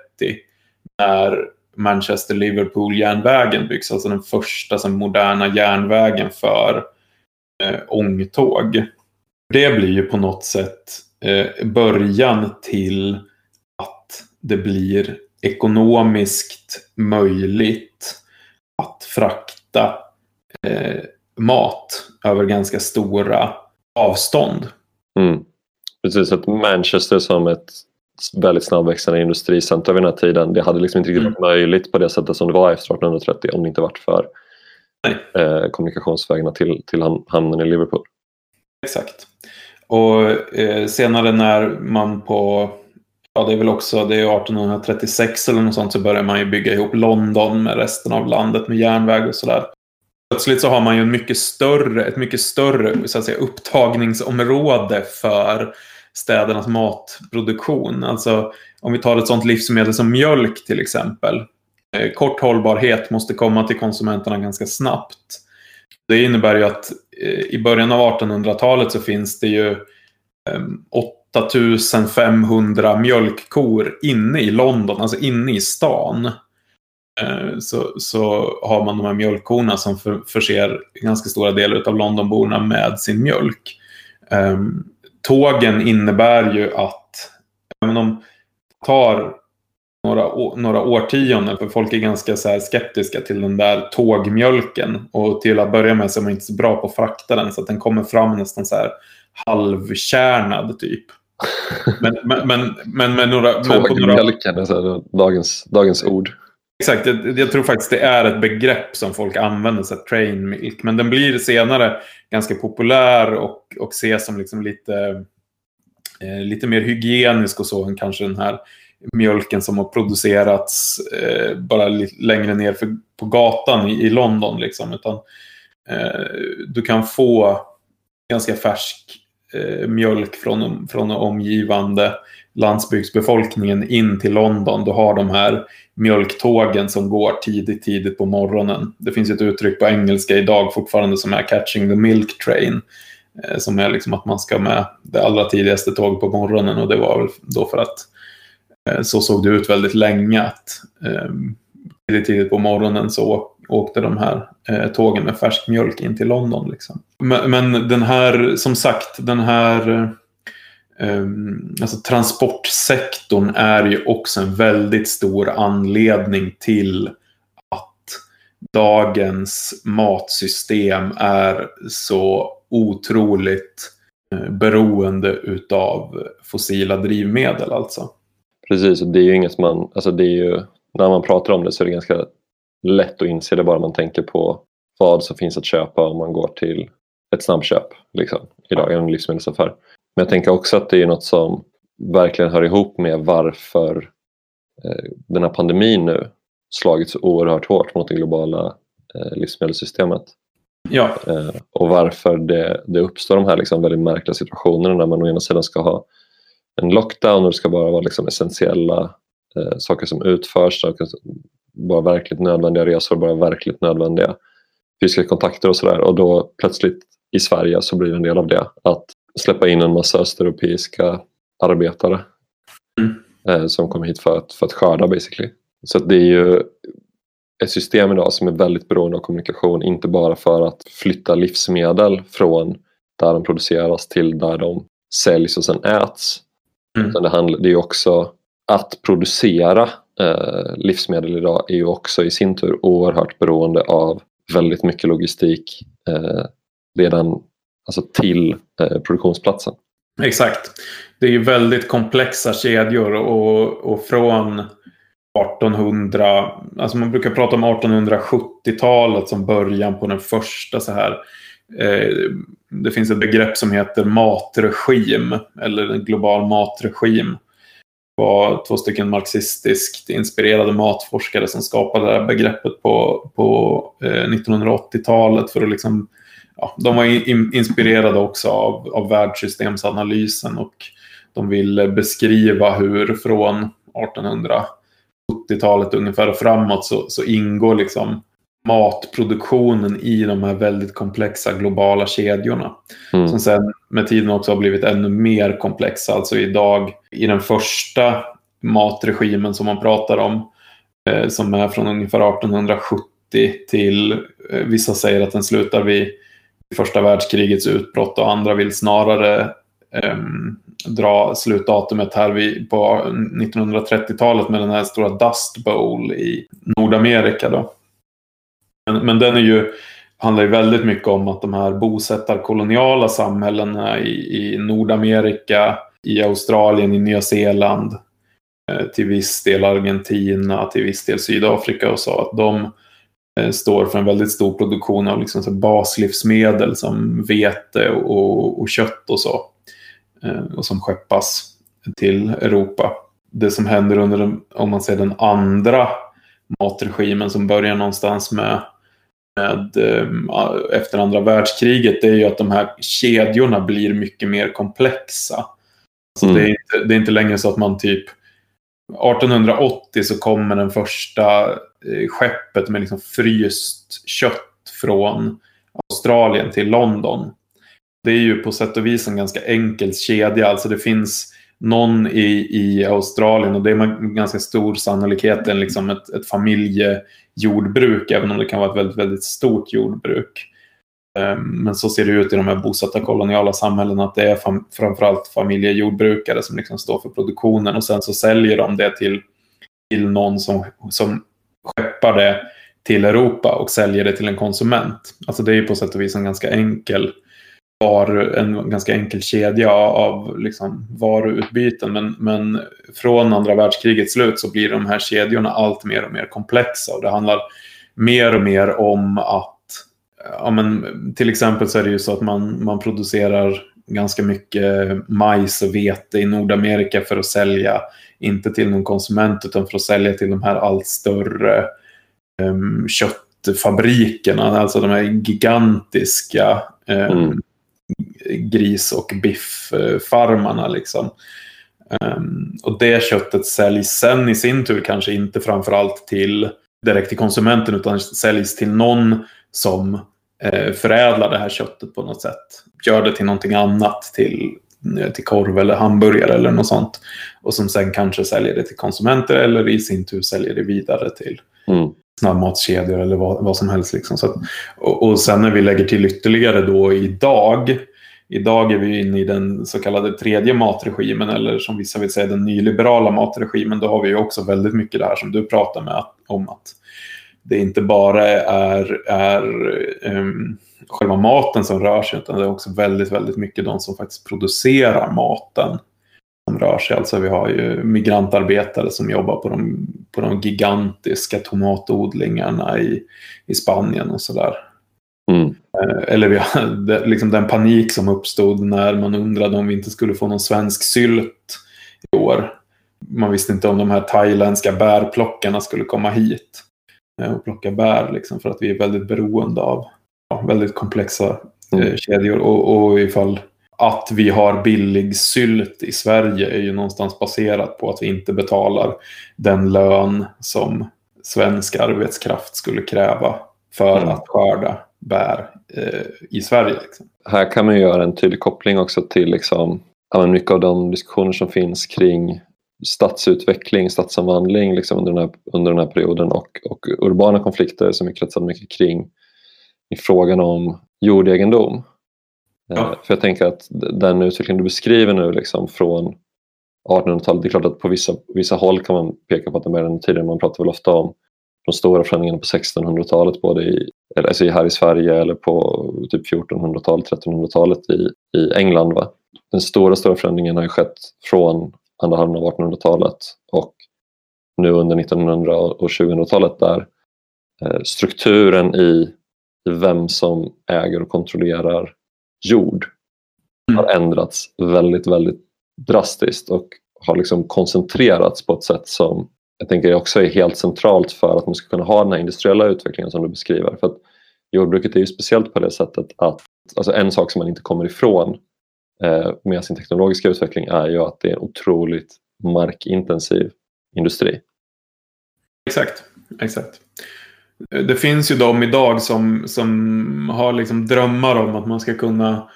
när Manchester-Liverpool-järnvägen byggs, alltså den första så, moderna järnvägen för eh, ångtåg. Det blir ju på något sätt eh, början till att det blir ekonomiskt möjligt att frakta eh, mat över ganska stora avstånd. Mm. Precis, att Manchester som ett väldigt snabbväxande industricenter vid den här tiden. Det hade liksom inte riktigt varit mm. möjligt på det sättet som det var efter 1830 om det inte varit för eh, kommunikationsvägarna till, till hamnen i Liverpool. Exakt. Och eh, senare när man på, ja det är väl också, det är 1836 eller något sånt så börjar man ju bygga ihop London med resten av landet med järnväg och sådär. Plötsligt så har man ju en mycket större, ett mycket större så att säga, upptagningsområde för städernas matproduktion. Alltså om vi tar ett sådant livsmedel som mjölk till exempel. Eh, kort hållbarhet måste komma till konsumenterna ganska snabbt. Det innebär ju att eh, i början av 1800-talet så finns det ju ehm, 8500 mjölkkor inne i London, alltså inne i stan. Eh, så, så har man de här mjölkkorna som för, förser ganska stora delar av Londonborna med sin mjölk. Ehm, tågen innebär ju att, även om det tar några, några årtionden, för folk är ganska så skeptiska till den där tågmjölken. Och till att börja med så är man inte så bra på att frakta den, så att den kommer fram nästan så här halvkärnad typ. Men, men, men, men med några... Tågmjölken, några... dagens, dagens ord. Exakt, jag, jag, tror faktiskt det är ett begrepp som folk använder, så train milk. Men den blir senare ganska populär och, och ses som liksom lite, eh, lite mer hygienisk och så än kanske den här mjölken som har producerats eh, bara längre ner för, på gatan i, i London. Liksom. Utan, eh, du kan få ganska färsk eh, mjölk från, från omgivande landsbygdsbefolkningen in till London. Du har de här mjölktågen som går tidigt, tidigt på morgonen. Det finns ett uttryck på engelska idag fortfarande som är catching the milk train. Eh, som är liksom att man ska med det allra tidigaste tåget på morgonen och det var väl då för att eh, så såg det ut väldigt länge att eh, tidigt, tidigt på morgonen så åkte de här eh, tågen med färsk mjölk in till London. Liksom. Men, men den här, som sagt, den här eh, alltså transportsektorn är ju också en väldigt stor anledning till att dagens matsystem är så otroligt eh, beroende utav fossila drivmedel alltså. Precis, och det är ju inget man, alltså det är ju, när man pratar om det så är det ganska lätt att inse det bara man tänker på vad som finns att köpa om man går till ett snabbköp liksom, idag i en livsmedelsaffär. Men jag tänker också att det är något som verkligen hör ihop med varför eh, den här pandemin nu slagit så oerhört hårt mot det globala eh, livsmedelssystemet. Ja. Eh, och varför det, det uppstår de här liksom väldigt märkliga situationerna när man å ena sidan ska ha en lockdown och det ska bara vara liksom essentiella eh, saker som utförs, saker bara verkligt nödvändiga resor, bara verkligt nödvändiga fysiska kontakter och sådär och då plötsligt i Sverige så blir det en del av det att släppa in en massa östeuropeiska arbetare Mm. eh, som kom hit för att, för att skörda basically. Så det är ju ett system idag som är väldigt beroende av kommunikation, inte bara för att flytta livsmedel från där de produceras till där de säljs och sen äts. Mm. Utan det, handlar, det är också att producera eh, livsmedel idag är ju också i sin tur oerhört beroende av väldigt mycket logistik eh, redan alltså till eh, produktionsplatsen. Exakt. Det är ju väldigt komplexa kedjor och, och från 1800, alltså man brukar prata om 1870-talet som början på den första så här. Eh, det finns ett begrepp som heter matregim eller en global matregim. Var två stycken marxistiskt inspirerade matforskare som skapade det här begreppet på, på eh, 1980-talet för att liksom ja, de var in, inspirerade också av, av världssystemsanalysen och de ville beskriva hur från 1870-talet ungefär och framåt så, så ingår liksom matproduktionen i de här väldigt komplexa globala kedjorna. Mm. Som sen med tiden också har blivit ännu mer komplexa. Alltså idag i den första matregimen som man pratar om eh, som är från ungefär 1870 till eh, vissa säger att den slutar vid första världskrigets utbrott och andra vill snarare um, dra slutdatumet här vid, på 1930-talet med den här stora Dust Bowl i Nordamerika. Då. Men, men den är ju, handlar ju väldigt mycket om att de här bosättarkoloniala samhällena i, i Nordamerika, i Australien, i Nya Zeeland, eh, till viss del Argentina, till viss del Sydafrika och så, att de eh, står för en väldigt stor produktion av liksom så baslivsmedel som vete och, och kött och så. Eh, och som skeppas till Europa. Det som händer under, om man säger den andra matregimen som börjar någonstans med, med eh, efter andra världskriget, det är ju att de här kedjorna blir mycket mer komplexa. Alltså Mm. det, är inte, det är inte längre så att man typ 1880 så kommer den första eh, skeppet med liksom fryst kött från Australien till London. Det är ju på sätt och vis en ganska enkel kedja. Alltså det finns någon i, i Australien och det är med ganska stor sannolikhet en, liksom ett, ett familjejordbruk även om det kan vara ett väldigt, väldigt stort jordbruk. Ehm, men så ser det ut i de här bosatta koloniala samhällena att det är fam framförallt familjejordbrukare som liksom står för produktionen och sen så säljer de det till, till någon som, som skeppar det till Europa och säljer det till en konsument. Alltså det är ju på sätt och vis en ganska enkel var en ganska enkel kedja av liksom varuutbyten. Men, men från andra världskrigets slut så blir de här kedjorna allt mer och mer komplexa. Och det handlar mer och mer om att ja, men, till exempel så är det ju så att man, man producerar ganska mycket majs och vete i Nordamerika för att sälja, inte till någon konsument utan för att sälja till de här allt större um, köttfabrikerna, alltså de här gigantiska um, Mm gris och bifffarmarna. Liksom. Um, och det köttet säljs sen i sin tur kanske inte framförallt till direkt till konsumenten utan säljs till någon som eh, förädlar det här köttet på något sätt. Gör det till någonting annat, till, eh, till korv eller hamburgare eller något sånt. Och som sen kanske säljer det till konsumenter eller i sin tur säljer det vidare till Mm. snabbmatskedjor eller vad, vad som helst. Liksom. Så att, och, och sen när vi lägger till ytterligare då idag. Idag är vi inne i den så kallade tredje matregimen eller som vissa vill säga den nyliberala matregimen. Då har vi ju också väldigt mycket det här som du pratar med om att det inte bara är, är um, själva maten som rör sig utan det är också väldigt, väldigt mycket de som faktiskt producerar maten som rör sig. Alltså vi har ju migrantarbetare som jobbar på de, på de gigantiska tomatodlingarna i, i Spanien och sådär. Mm. Eh, Eller vi har, liksom den panik som uppstod när man undrade om vi inte skulle få någon svensk sylt i år. Man visste inte om de här thailändska bärplockarna skulle komma hit eh, och plocka bär liksom, för att vi är väldigt beroende av ja, väldigt komplexa eh, Mm. kedjor. Och, och ifall att vi har billig sylt i Sverige är ju någonstans baserat på att vi inte betalar den lön som svensk arbetskraft skulle kräva för Mm. att skörda bär eh, i Sverige. Liksom. Här kan man göra en tydlig koppling också till liksom, mycket av de diskussioner som finns kring stadsutveckling, stadsomvandling liksom under, den här, under den här perioden och, och urbana konflikter som är kretsade mycket kring i frågan om jordegendom. Ja. Eh, för jag tänker att den utveckling du beskriver nu liksom från 1800-talet, det är klart att på vissa, vissa håll kan man peka på att den började tidigare, man pratar väl ofta om de stora förändringarna på 1600-talet både i, alltså här i Sverige eller på typ 1400-talet, 1300-talet i, i England. Va? Den stora, stora förändringen har ju skett från andra halvan av 1800-talet och nu under 1900 och 2000-talet där eh, strukturen i, i vem som äger och kontrollerar jord mm. har ändrats väldigt, väldigt drastiskt och har liksom koncentrerats på ett sätt som jag tänker också är helt centralt för att man ska kunna ha den här industriella utvecklingen som du beskriver. För att jordbruket är ju speciellt på det sättet att alltså en sak som man inte kommer ifrån eh, med sin teknologiska utveckling är ju att det är en otroligt markintensiv industri. Exakt, exakt. Det finns ju de idag som, som har liksom drömmar om att man ska kunna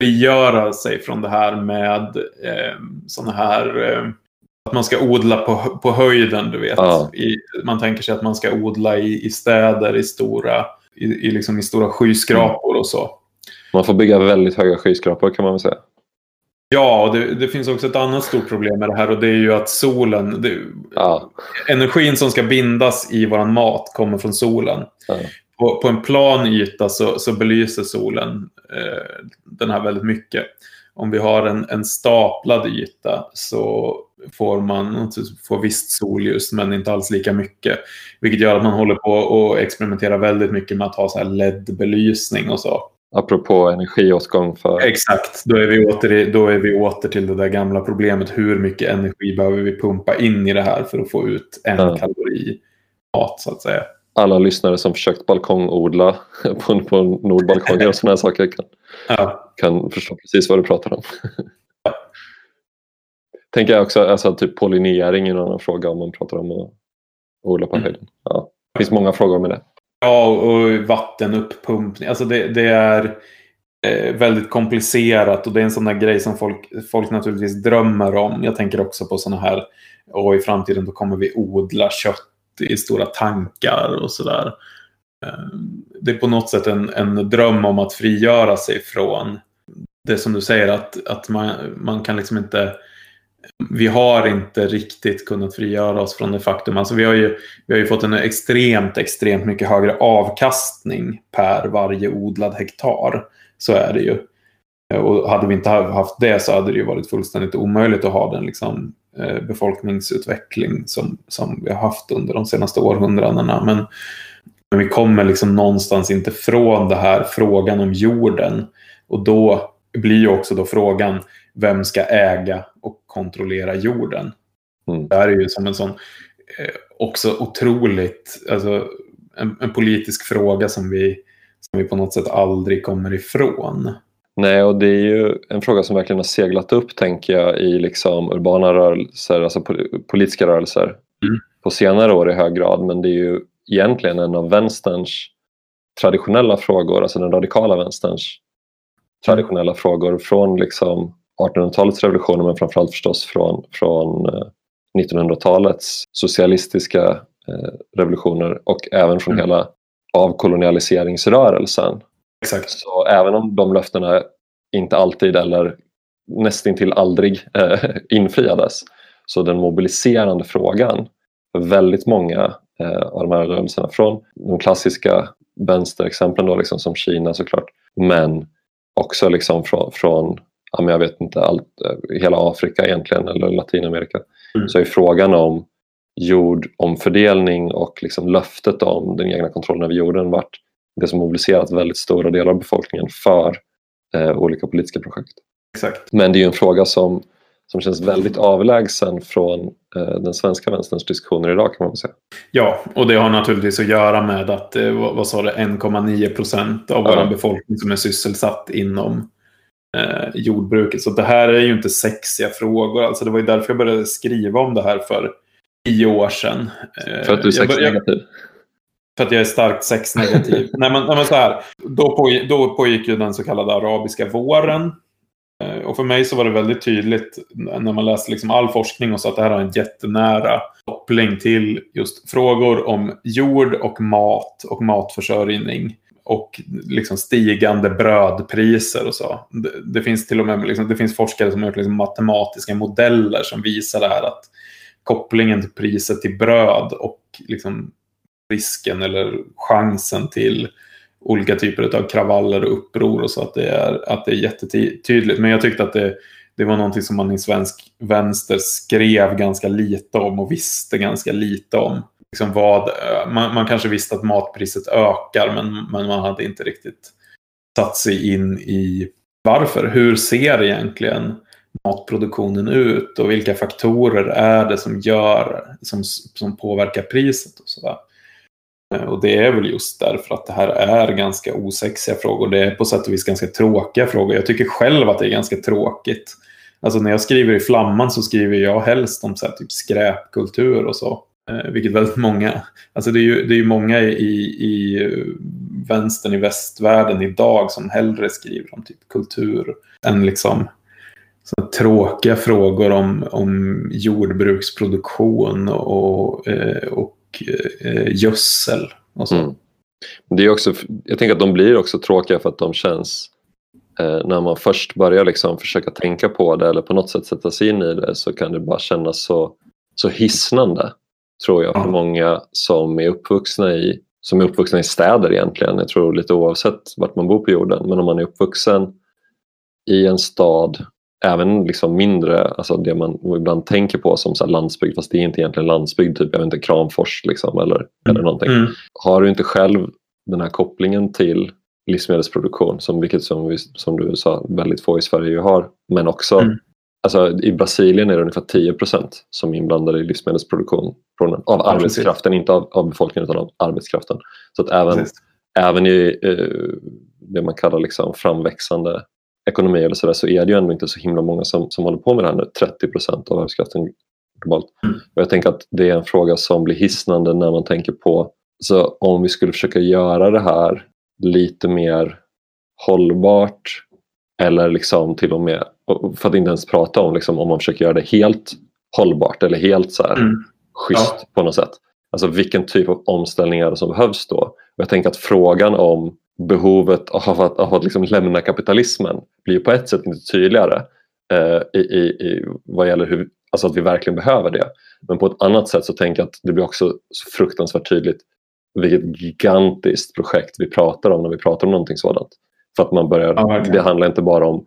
frigöra sig från det här med eh, sådana här eh, att man ska odla på, på höjden, du vet. Ja. I, man tänker sig att man ska odla i, i städer, i stora, i, i, liksom i stora skyskrapor och så. Man får bygga väldigt höga skyskrapor kan man väl säga. Ja, och det, det, finns också ett annat stort problem med det här och det är ju att solen, det, ja. energin som ska bindas i våran mat kommer från solen. Ja. På, på, en plan yta så, så belyser solen eh, den här väldigt mycket. Om vi har en, en staplad yta så får man får visst solljus men inte alls lika mycket. Vilket gör att man håller på och experimenterar väldigt mycket med att ha så LED-belysning och så. Apropå energiåtgång för... Exakt, då är, vi åter, då är vi åter till det där gamla problemet. Hur mycket energi behöver vi pumpa in i det här för att få ut en ja. kalori mat så att säga. Alla lyssnare som försökt balkongodla på, på nordbalkonger och sådana här saker kan, ja. kan förstå precis vad du pratar om. Tänker jag också, alltså typ pollinering är en annan fråga om man pratar om att odla på mm. höjden. Ja. Det finns många frågor med det. Ja, och vattenuppumpning. Alltså det, det är eh, väldigt komplicerat och det är en sån där grej som folk, folk naturligtvis drömmer om. Jag tänker också på såna här, och i framtiden då kommer vi odla kött i stora tankar och sådär. Eh, det är på något sätt en, en dröm om att frigöra sig från det som du säger att, att man, man kan liksom inte vi har inte riktigt kunnat frigöra oss från det faktum. Alltså vi, har ju, vi har ju fått en extremt, extremt mycket högre avkastning per varje odlad hektar. Så är det ju. Eh, och hade vi inte haft det så hade det ju varit fullständigt omöjligt att ha den liksom, eh, befolkningsutveckling som, som vi har haft under de senaste århundradena. Men, men vi kommer liksom någonstans inte från det här frågan om jorden. Och då blir ju också då frågan vem ska äga och kontrollera jorden? Mm. Det här är ju som en sån eh, också otroligt, alltså en, en, politisk fråga som vi, som vi på något sätt aldrig kommer ifrån. Nej, och det är ju en fråga som verkligen har seglat upp, tänker jag, i liksom urbana rörelser, alltså politiska rörelser mm. på senare år i hög grad. Men det är ju egentligen en av vänsterns traditionella frågor, alltså den radikala vänsterns traditionella frågor från liksom 1800-talets revolutioner men framförallt förstås från, från 1900-talets eh, socialistiska eh, revolutioner och även från mm. hela avkolonialiseringsrörelsen. Exakt. Så även om de löftena inte alltid eller nästintill aldrig eh, infriades så den mobiliserande frågan för väldigt många eh, av de här rörelserna från de klassiska vänsterexemplen då liksom som Kina såklart men också liksom från, från ja, men jag vet inte, allt, eh, hela Afrika egentligen eller Latinamerika. Mm. Så är frågan om jordomfördelning och liksom löftet om den egna kontrollen över jorden varit det som mobiliserat väldigt stora delar av befolkningen för eh, olika politiska projekt. Exakt. Men det är ju en fråga som, som känns väldigt avlägsen från eh, den svenska vänsterns diskussioner idag kan man säga. Ja, och det har naturligtvis att göra med att eh, vad sa det, 1,9 procent av ja. vår befolkning som är sysselsatt inom eh, jordbruket. Så det här är ju inte sexiga frågor. Alltså det var ju därför jag började skriva om det här för tio år sedan. Eh, för att du är sexnegativ? För att jag är starkt sexnegativ. nej, men, nej, men så här. Då, pågick, då pågick ju den så kallade arabiska våren. Eh, och för mig så var det väldigt tydligt när man läste liksom all forskning och så att det här har en jättenära koppling till just frågor om jord och mat och matförsörjning. Och liksom stigande brödpriser och så. Det, det finns till och med liksom, det finns forskare som har gjort liksom matematiska modeller som visar det här att kopplingen till priset till bröd och liksom risken eller chansen till olika typer av kravaller och uppror och så att det är, att det är jättetydligt. Men jag tyckte att det, det var någonting som man i svensk vänster skrev ganska lite om och visste ganska lite om. Liksom vad, eh, man, man kanske visste att matpriset ökar men, men man hade inte riktigt satt sig in i varför. Hur ser egentligen matproduktionen ut och vilka faktorer är det som gör som, som påverkar priset och sådär. Eh, och det är väl just därför att det här är ganska osexiga frågor. Det är på sätt och vis ganska tråkiga frågor. Jag tycker själv att det är ganska tråkigt. Alltså när jag skriver i Flamman så skriver jag helst om så här, typ skräpkultur och så. Eh, vilket väldigt många, alltså det är ju, det är ju många i, i vänstern i västvärlden idag som hellre skriver om typ kultur än liksom så tråkiga frågor om, om jordbruksproduktion och, och eh, eh, gödsel. Och så. Mm. Det är också, jag tänker att de blir också tråkiga för att de känns eh, när man först börjar liksom försöka tänka på det eller på något sätt sätta sig in i det så kan det bara kännas så, så hisnande tror jag för många som är uppvuxna i som är uppvuxna i städer egentligen. Jag tror lite oavsett vart man bor på jorden. Men om man är uppvuxen i en stad även liksom mindre, alltså det man ibland tänker på som så landsbygd fast det är inte egentligen landsbygd, typ jag vet inte, Kramfors liksom, eller, mm. eller någonting. Mm. Har du inte själv den här kopplingen till livsmedelsproduktion, som, vilket som, vi, som du sa väldigt få i Sverige har, men också mm. Alltså, I Brasilien är det ungefär 10% som är inblandade i livsmedelsproduktion av arbetskraften, inte av, av, befolkningen utan av arbetskraften. Så att även, även i eh, det man kallar liksom framväxande ekonomi eller så, där, så är det ju ändå inte så himla många som, som håller på med det här nu. 30 procent av arbetskraften globalt. Mm. Och jag tänker att det är en fråga som blir hisnande när man tänker på så om vi skulle försöka göra det här lite mer hållbart eller liksom till och med, för att inte ens prata om liksom, om man försöker göra det helt hållbart eller helt så här mm. schysst ja. på något sätt. Alltså vilken typ av omställningar som behövs då. Och jag tänker att frågan om behovet av att, av att liksom lämna kapitalismen blir på ett sätt inte tydligare eh, i, i, i vad gäller hur, alltså att vi verkligen behöver det. Men på ett annat sätt så tänker jag att det blir också fruktansvärt tydligt vilket gigantiskt projekt vi pratar om när vi pratar om någonting sådant. För att man börjar, ja, det handlar inte bara om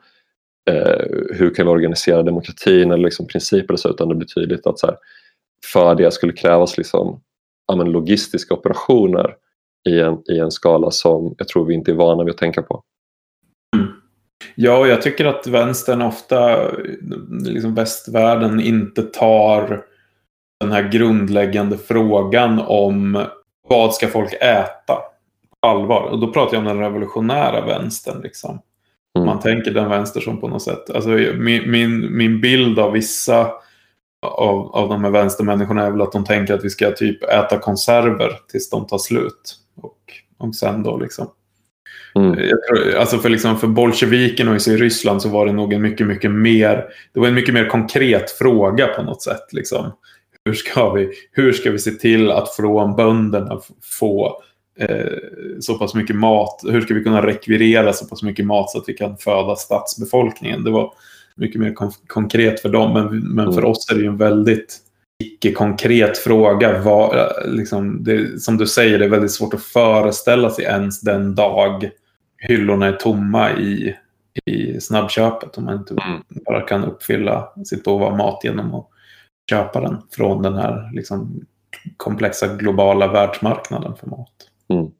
eh, hur kan vi organisera demokratin eller liksom principer och så, utan det blir tydligt att så här, för det skulle krävas liksom, ja, men logistiska operationer i en, i en skala som jag tror vi inte är vana vid att tänka på. Mm. Ja, och jag tycker att vänstern ofta, liksom västvärlden, inte tar den här grundläggande frågan om vad ska folk äta på allvar. Och då pratar jag om den revolutionära vänstern. Liksom. Mm. Man tänker den vänster som på något sätt, alltså min, min, min bild av vissa av, av de här vänstermänniskorna är väl att de tänker att vi ska typ äta konserver tills de tar slut. Och, och sen då liksom. Mm. Tror, alltså för, liksom, för bolsjevikerna i Ryssland så var det nog en mycket, mycket mer, det var en mycket mer konkret fråga på något sätt. Liksom. Hur, ska vi, hur ska vi se till att från bönderna få så pass mycket mat? Hur ska vi kunna rekvirera så pass mycket mat så att vi kan föda stadsbefolkningen? Det var mycket mer kon konkret för dem. Men, men mm. för oss är det ju en väldigt icke-konkret fråga. Var, liksom, det, som du säger, det är väldigt svårt att föreställa sig ens den dag hyllorna är tomma i, i snabbköpet. Om man inte mm. bara kan uppfylla sitt behov av mat genom att köpa den från den här liksom, komplexa globala världsmarknaden för mat. Mm.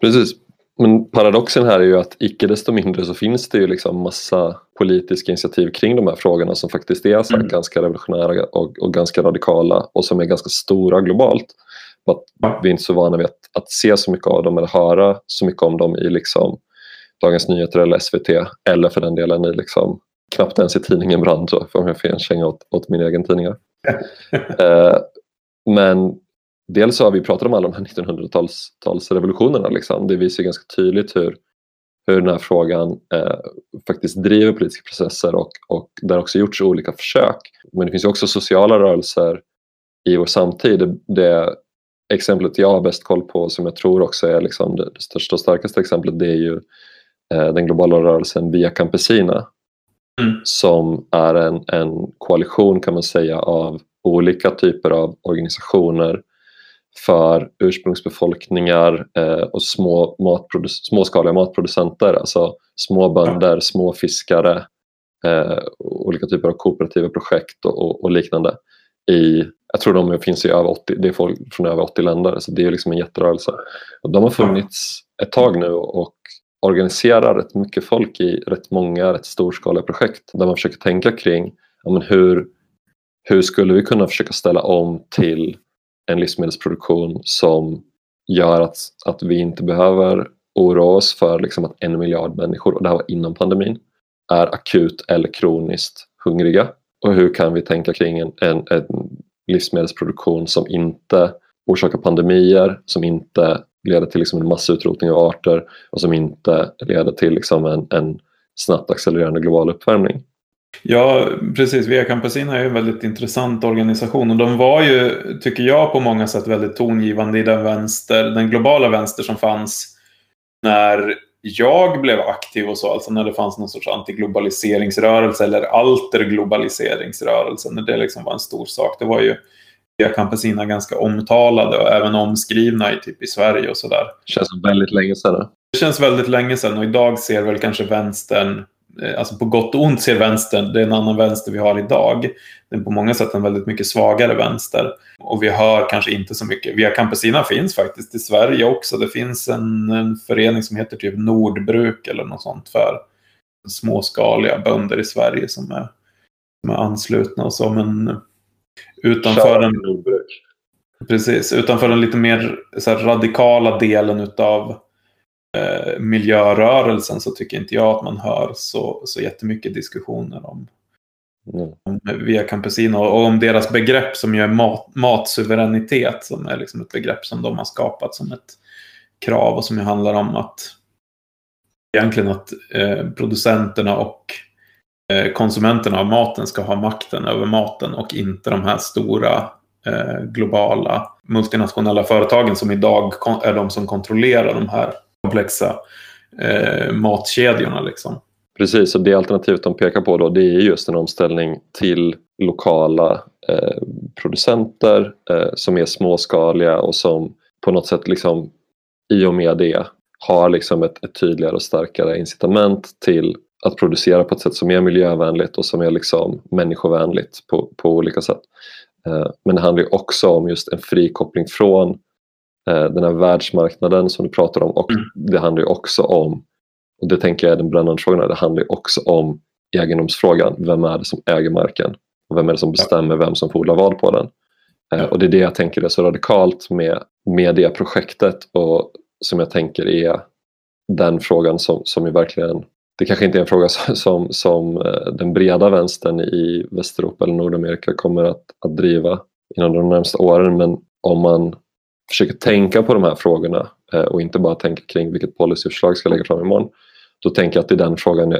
Precis. Men paradoxen här är ju att icke desto mindre så finns det ju liksom massa politiska initiativ kring de här frågorna som faktiskt är så mm. ganska revolutionära och, och, ganska radikala och som är ganska stora globalt. Att vi är inte så vana vid att, att, se så mycket av dem eller höra så mycket om dem i liksom Dagens Nyheter eller SVT eller för den delen i liksom, knappt ens i tidningen Brand om jag får en känga åt, åt min egen tidning. eh, men dels har vi pratat om alla de här 1900-talsrevolutionerna. Liksom. Det visar ganska tydligt hur, hur den här frågan eh, faktiskt driver politiska processer och, och där också gjorts olika försök. Men det finns också sociala rörelser i vår samtid. Det, det exemplet jag har bäst koll på som jag tror också är liksom det, det största och starkaste exemplet det är ju eh, den globala rörelsen Via Campesina mm. som är en, en koalition kan man säga av olika typer av organisationer för ursprungsbefolkningar eh, och små matproduc småskaliga matproducenter, alltså små bönder, små fiskare, eh, olika typer av kooperativa projekt och, och, och, liknande. I, jag tror de finns i över 80, det är folk från över 80 länder, så det är liksom en jätterörelse. De har funnits ett tag nu och organiserar rätt mycket folk i rätt många rätt storskaliga projekt där man försöker tänka kring ja, men hur, hur skulle vi kunna försöka ställa om till en livsmedelsproduktion som gör att, att vi inte behöver oroa oss för liksom att en miljard människor, och det här var innan pandemin, är akut eller kroniskt hungriga. Och hur kan vi tänka kring en, en, en livsmedelsproduktion som inte orsakar pandemier, som inte leder till liksom en massutrotning av arter och som inte leder till liksom en, en snabbt accelererande global uppvärmning. Ja, precis. Via Campesina är en väldigt intressant organisation och de var ju, tycker jag, på många sätt väldigt tongivande i den vänster, den globala vänster som fanns när jag blev aktiv och så, alltså när det fanns någon sorts antiglobaliseringsrörelse eller alterglobaliseringsrörelse, när det liksom var en stor sak. Det var ju Via Campesina ganska omtalade och även omskrivna i, typ i Sverige och sådär. Det känns väldigt länge sedan. Det känns väldigt länge sedan och idag ser väl kanske vänstern alltså på gott och ont ser vänstern, det är en annan vänster vi har idag. Det är på många sätt en väldigt mycket svagare vänster. Och vi hör kanske inte så mycket. Via Campesina finns faktiskt i Sverige också. Det finns en, en förening som heter typ Nordbruk eller något sånt för småskaliga bönder i Sverige som är, som är anslutna och så. Men utanför den, precis, utanför den lite mer så radikala delen utav eh, miljörörelsen så tycker inte jag att man hör så, så jättemycket diskussioner om, mm. om Via Campesino och om deras begrepp som ju är mat, matsuveränitet som är liksom ett begrepp som de har skapat som ett krav och som ju handlar om att egentligen att eh, producenterna och eh, konsumenterna av maten ska ha makten över maten och inte de här stora eh, globala multinationella företagen som idag är de som kontrollerar de här komplexa eh, matkedjorna. Liksom. Precis, och det alternativet de pekar på då det är just en omställning till lokala eh, producenter eh, som är småskaliga och som på något sätt liksom, i och med det har liksom ett, ett tydligare och starkare incitament till att producera på ett sätt som är miljövänligt och som är liksom människovänligt på, på olika sätt. Eh, men det handlar också om just en frikoppling från den här världsmarknaden som du pratar om och mm. det handlar ju också om, och det tänker jag är den brännande frågan, det handlar ju också om egendomsfrågan. Vem är det som äger marken? Och vem är det som bestämmer vem som får odla vad på den? Eh, och det är det jag tänker är så radikalt med, med det projektet och som jag tänker är den frågan som, som är verkligen det kanske inte är en fråga som, som eh, den breda vänstern i Västeuropa eller Nordamerika kommer att, att driva inom de närmaste åren men om man försöker tänka på de här frågorna eh, och inte bara tänka kring vilket policyförslag ska lägga fram imorgon. Då tänker jag att det är den frågan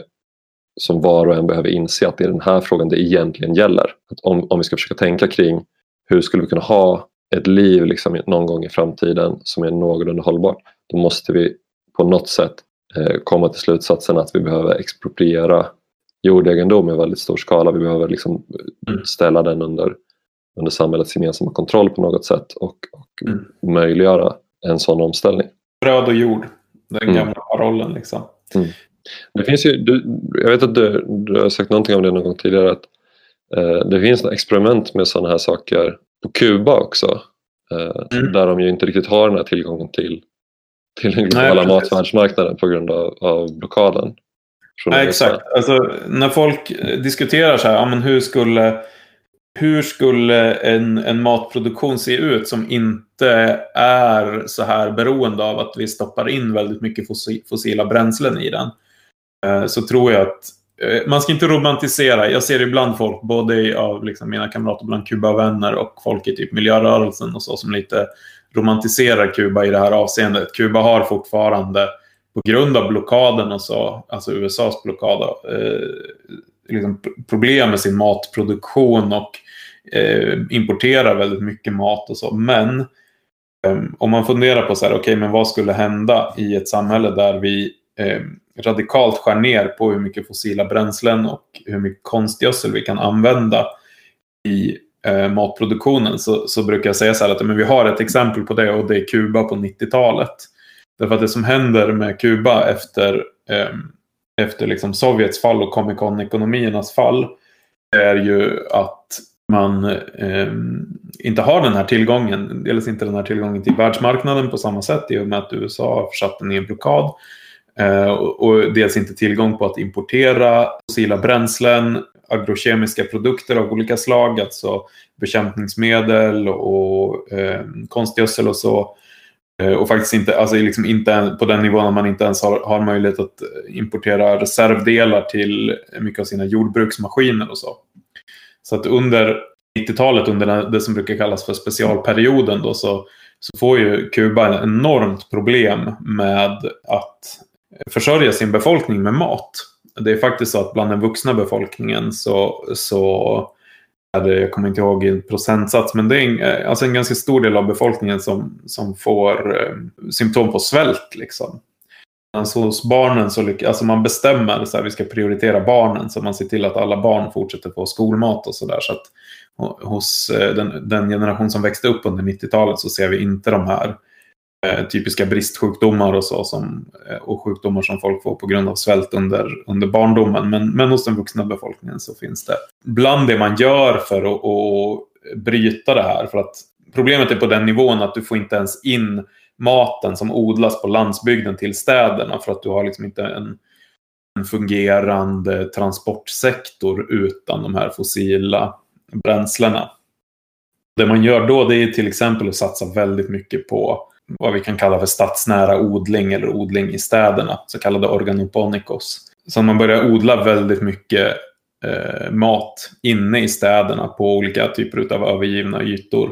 som var och en behöver inse att det är den här frågan det egentligen gäller. Att om, om vi ska försöka tänka kring hur skulle vi kunna ha ett liv liksom någon gång i framtiden som är någorlunda hållbart, då måste vi på något sätt eh, komma till slutsatsen att vi behöver expropriera jordegendom i väldigt stor skala. Vi behöver liksom mm. ställa den under under samhällets gemensamma kontroll på något sätt och, och mm. möjliggöra en sån omställning. Bröd och jord, den mm. gamla parollen. Liksom. Mm. Det finns ju, du, jag vet att du, du har sagt någonting om det någon gång tidigare. Att, eh, det finns experiment med sådana här saker på Kuba också. Eh, mm. Där de ju inte riktigt har den här tillgången till, till den globala matvärldsmarknaden på grund av, av blockaden. Nej, exakt. Alltså, när folk diskuterar så här, ja, men hur skulle hur skulle en, en matproduktion se ut som inte är så här beroende av att vi stoppar in väldigt mycket fossila bränslen i den? Eh, så tror jag att eh, man ska inte romantisera. Jag ser ibland folk, både av liksom mina kamrater bland Kuba-vänner och folk i typ miljörörelsen och så, som lite romantiserar Kuba i det här avseendet. Kuba har fortfarande, på grund av blockaden och så, alltså USAs blockad, eh, liksom problem med sin matproduktion och eh, importerar väldigt mycket mat och så. Men eh, om man funderar på så här, okay, men vad skulle hända i ett samhälle där vi eh, radikalt skär ner på hur mycket fossila bränslen och hur mycket konstgödsel vi kan använda i eh, matproduktionen så, så brukar jag säga så här att men vi har ett exempel på det och det är Kuba på 90-talet. Därför att det som händer med Kuba efter, eh, efter liksom Sovjets fall och Comecon-ekonomiernas fall är ju att man eh, inte har den här tillgången, dels inte den här tillgången till världsmarknaden på samma sätt i och med att USA har försatt den i en blockad. Eh, och, och dels inte tillgång på att importera fossila bränslen, agrokemiska produkter av olika slag, alltså bekämpningsmedel och eh, konstgödsel och så. Eh, och faktiskt inte, alltså liksom inte på den nivån att man inte ens har, har möjlighet att importera reservdelar till mycket av sina jordbruksmaskiner och så. Så att under 90-talet, under det som brukar kallas för specialperioden, då, så, så får ju Kuba ett enormt problem med att försörja sin befolkning med mat. Det är faktiskt så att bland den vuxna befolkningen så, så är det, jag kommer inte ihåg i procentsats, men det är en, eh, alltså en ganska stor del av befolkningen som, som får eh, symptom på svält. Liksom. Alltså hos barnen så alltså man bestämmer så här, vi ska prioritera barnen så man ser till att alla barn fortsätter få skolmat och sådär. Så att hos eh, den, den, generation som växte upp under 90-talet så ser vi inte de här eh, typiska bristsjukdomar och så som, eh, och sjukdomar som folk får på grund av svält under, under barndomen. Men, men hos den vuxna befolkningen så finns det. Bland det man gör för att, att bryta det här, för att problemet är på den nivån att du får inte ens in maten som odlas på landsbygden till städerna för att du har liksom inte en, en fungerande transportsektor utan de här fossila bränslena. Det man gör då det är till exempel att satsa väldigt mycket på vad vi kan kalla för stadsnära odling eller odling i städerna, så kallade organoponikos. Så man börjar odla väldigt mycket eh, mat inne i städerna på olika typer av övergivna ytor.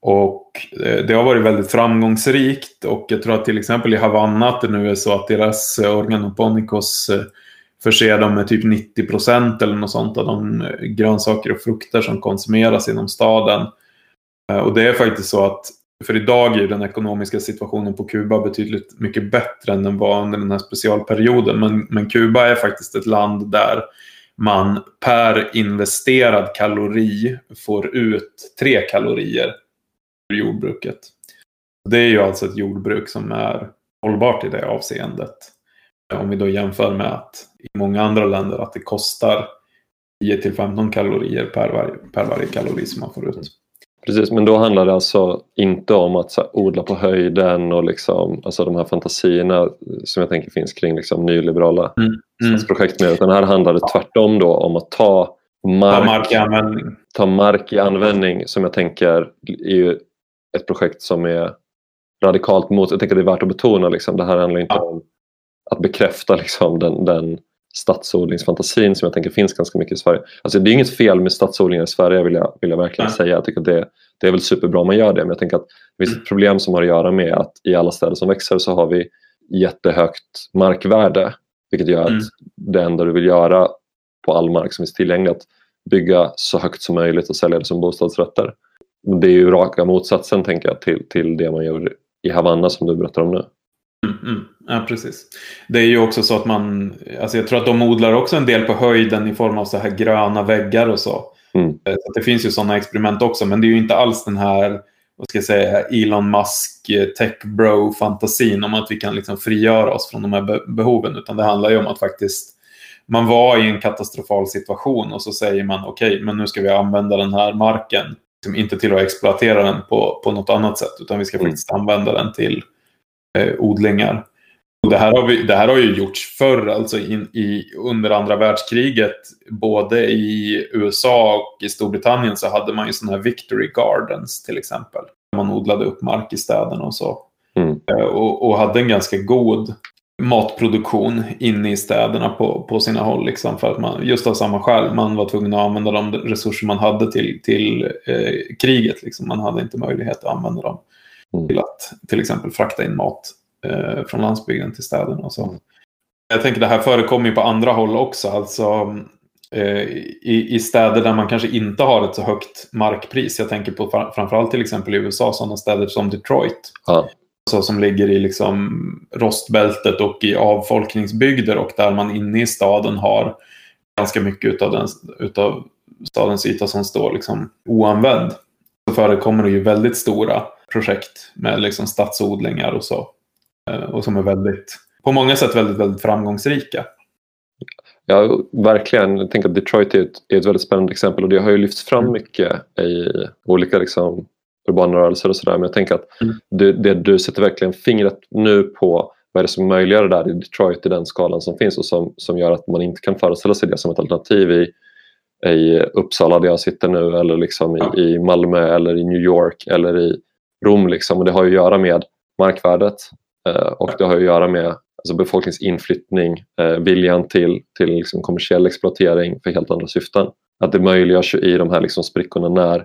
Och eh, det har varit väldigt framgångsrikt och jag tror att till exempel i Havanna att det nu är så att deras eh, organoponikos eh, förser dem med typ 90 procent eller något sånt av de eh, grönsaker och frukter som konsumeras inom staden. Och det är faktiskt så att för idag är den ekonomiska situationen på Kuba betydligt mycket bättre än den var under den här specialperioden. Men, men Kuba är faktiskt ett land där man per investerad kalori får ut tre kalorier jordbruket. Det är ju alltså ett jordbruk som är hållbart i det avseendet. Om vi då jämför med att i många andra länder att det kostar 10 15 kalorier per varje, per varje kalori som man får ut. Precis, men då handlar det alltså inte om att här, odla på höjden och liksom, alltså de här fantasierna som jag tänker finns kring liksom, nyliberala mm. Mm. projekt med, utan här handlar det tvärtom då om att ta mark, ta mark i användning. Ta mark i användning som jag tänker är ett projekt som är radikalt mot, jag tänker att det är värt att betona, liksom, det här handlar inte om att bekräfta liksom, den, den stadsodlingsfantasin som jag tänker finns ganska mycket i Sverige. Alltså det är inget fel med stadsodlingar i Sverige vill jag, vill jag verkligen ja. säga. Jag tycker det, det är väl superbra om man gör det men jag tänker att det finns ett problem som har att göra med att i alla städer som växer så har vi jättehögt markvärde vilket gör mm. att det enda du vill göra på all mark som finns tillgänglig att bygga så högt som möjligt och sälja det som bostadsrätter. Det är ju raka motsatsen tänker jag till, till det man gör i Havanna som du berättar om nu. Mm, mm. Ja, precis. Det är ju också så att man, alltså jag tror att de odlar också en del på höjden i form av så här gröna väggar och så. Mm. Eh, så det finns ju sådana experiment också, men det är ju inte alls den här vad ska jag säga, Elon Musk eh, tech bro fantasin om att vi kan liksom frigöra oss från de här behoven, utan det handlar ju om att faktiskt man var i en katastrofal situation och så säger man okej, okay, men nu ska vi använda den här marken, liksom inte till att exploatera den på, på något annat sätt, utan vi ska mm. faktiskt använda den till eh, odlingar. Och det, här har vi, det här har ju gjorts förr, alltså in, i, under andra världskriget. Både i USA och i Storbritannien så hade man ju sådana här Victory Gardens till exempel. Man odlade upp mark i städerna och så. Mm. Eh, och, och, hade en ganska god matproduktion inne i städerna på, på sina håll. Liksom, för att man, just av samma skäl, man var tvungen att använda de resurser man hade till, till eh, kriget. Liksom. Man hade inte möjlighet att använda dem mm. till att till exempel frakta in mat eh, från landsbygden till städerna. Och så. Mm. Jag tänker det här förekommer på andra håll också. Alltså, eh, i, i, städer där man kanske inte har ett så högt markpris. Jag tänker på framförallt till exempel i USA, sådana städer som Detroit. Ja. Så som ligger i liksom rostbältet och i avfolkningsbygder och där man inne i staden har ganska mycket av den, utav stadens yta som står liksom oanvänd. Så förekommer det ju väldigt stora projekt med liksom stadsodlingar och så. Eh, och som är väldigt, på många sätt väldigt, väldigt framgångsrika. Ja, verkligen. Jag tänker att Detroit är ett, är ett väldigt spännande exempel och det har ju lyfts fram mycket i olika liksom, urbana rörelser och sådär. Men jag tänker att mm. du, det, du sätter verkligen fingret nu på vad är det som möjliggör det där i Detroit i den skalan som finns och som, som gör att man inte kan föreställa sig det som ett alternativ i, i Uppsala där jag sitter nu eller liksom i, i Malmö eller i New York eller i Rom. Liksom. Och det har ju att göra med markvärdet eh, och det har att göra med alltså befolkningsinflyttning, eh, viljan till, till liksom kommersiell exploatering för helt andra syften. Att det möjliggörs i de här liksom sprickorna när,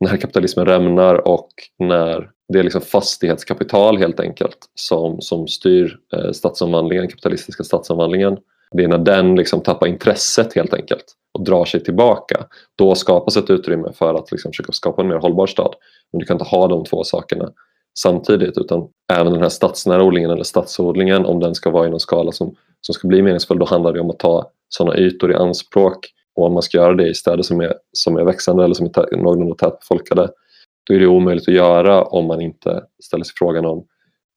när kapitalismen rämnar och när det är liksom fastighetskapital helt enkelt som, som styr eh, stadsomvandlingen, kapitalistiska stadsomvandlingen. Det är när den liksom tappar intresset helt enkelt och drar sig tillbaka. Då skapas ett utrymme för att liksom försöka skapa en mer hållbar stad. Men du kan inte ha de två sakerna samtidigt utan även den här stadsnära odlingen eller stadsodlingen om den ska vara i någon skala som, som ska bli meningsfull då handlar det om att ta sådana ytor i anspråk och om man ska göra det i städer som är, som är växande eller som är någorlunda tätbefolkade då är det omöjligt att göra om man inte ställer sig frågan om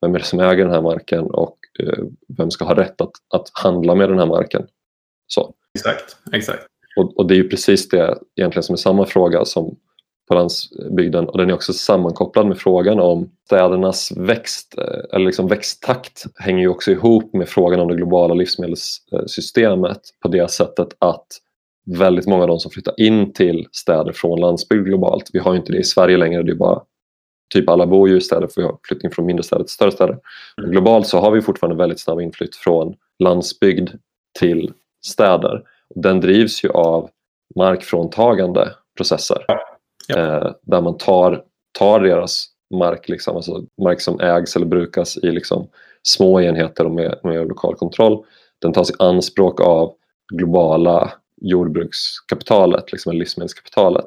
vem är det som äger den här marken och eh, vem ska ha rätt att, att handla med den här marken. Så. Exakt, exakt. Och, och, det är ju precis det egentligen som är samma fråga som på landsbygden och den är också sammankopplad med frågan om städernas växt eh, eller liksom växttakt hänger ju också ihop med frågan om det globala livsmedelssystemet på det sättet att väldigt många av de som flyttar in till städer från landsbygd globalt, vi har inte det i Sverige längre, det är bara typ alla bor ju i städer för vi har flyttning från mindre städer till större städer. Men mm. globalt så har vi fortfarande väldigt snabb inflytt från landsbygd till städer. Den drivs ju av markfråntagande processer ja. eh, där man tar, tar deras mark, liksom, alltså mark som ägs eller brukas i liksom små enheter och med, med lokal kontroll. Den tas i anspråk av globala jordbrukskapitalet, liksom livsmedelskapitalet.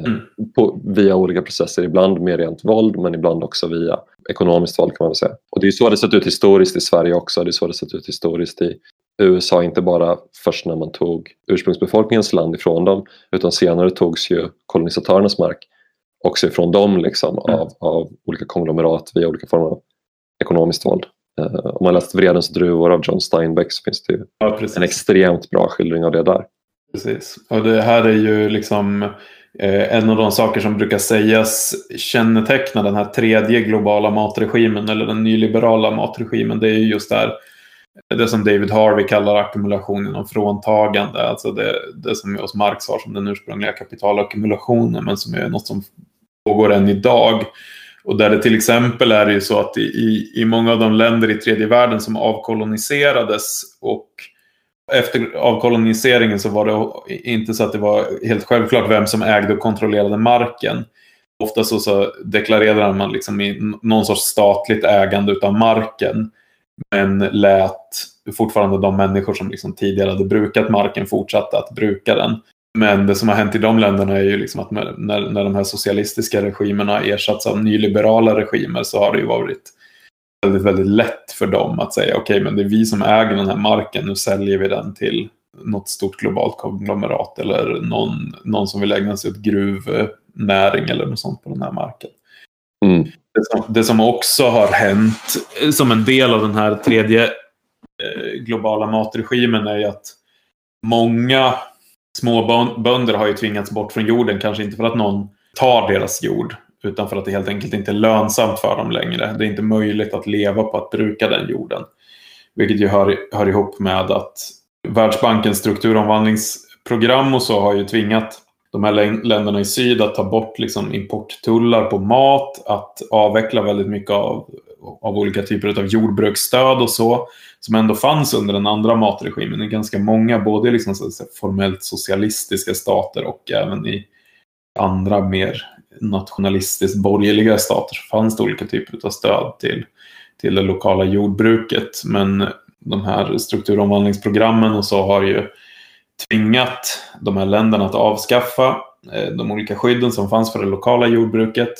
Eh, mm. På, via olika processer, ibland med rent våld men ibland också via ekonomiskt våld kan man säga. Och det är så det sett ut historiskt i Sverige också, det är så det sett ut historiskt i USA, inte bara först när man tog ursprungsbefolkningens land ifrån dem utan senare togs ju kolonisatörernas mark också ifrån dem liksom, mm. av, av olika konglomerat via olika former av ekonomiskt våld. Uh, om man läst Vredens druvor av John Steinbeck så finns det ju ja, en extremt bra skildring av det där. Precis, och det här är ju liksom eh, en av de saker som brukar sägas känneteckna den här tredje globala matregimen eller den nyliberala matregimen. Det är ju just där det som David Harvey kallar ackumulation genom fråntagande. Alltså det, det som hos Marx har som den ursprungliga kapitalackumulationen men som är något som pågår än idag. Och där det till exempel är det ju så att i, i, många av de länder i tredje världen som avkoloniserades och efter avkoloniseringen så var det inte så att det var helt självklart vem som ägde och kontrollerade marken. Ofta så, så deklarerade man liksom i någon sorts statligt ägande av marken. Men lät fortfarande de människor som liksom tidigare hade brukat marken fortsätta att bruka den. Men det som har hänt i de länderna är ju liksom att när, när de här socialistiska regimerna ersatts av nyliberala regimer så har det ju varit väldigt, väldigt lätt för dem att säga okej, okay, men det är vi som äger den här marken, nu säljer vi den till något stort globalt konglomerat eller någon, någon som vill ägna sig åt gruvnäring eller något sånt på den här marken. Mm. Det, som, det, som, också har hänt som en del av den här tredje eh, globala matregimen är ju att många småbönder har ju tvingats bort från jorden, kanske inte för att någon tar deras jord, utan för att det helt enkelt inte är lönsamt för dem längre. Det är inte möjligt att leva på att bruka den jorden. Vilket ju hör, hör ihop med att Världsbankens strukturomvandlingsprogram och så har ju tvingat de här länderna i syd att ta bort liksom importtullar på mat, att avveckla väldigt mycket av av olika typer av jordbruksstöd och så, som ändå fanns under den andra matregimen i ganska många, både liksom så säga, formellt socialistiska stater och även i andra mer nationalistiskt borgerliga stater så fanns det olika typer av stöd till, till det lokala jordbruket. Men de här strukturomvandlingsprogrammen och så har ju tvingat de här länderna att avskaffa eh, de olika skydden som fanns för det lokala jordbruket.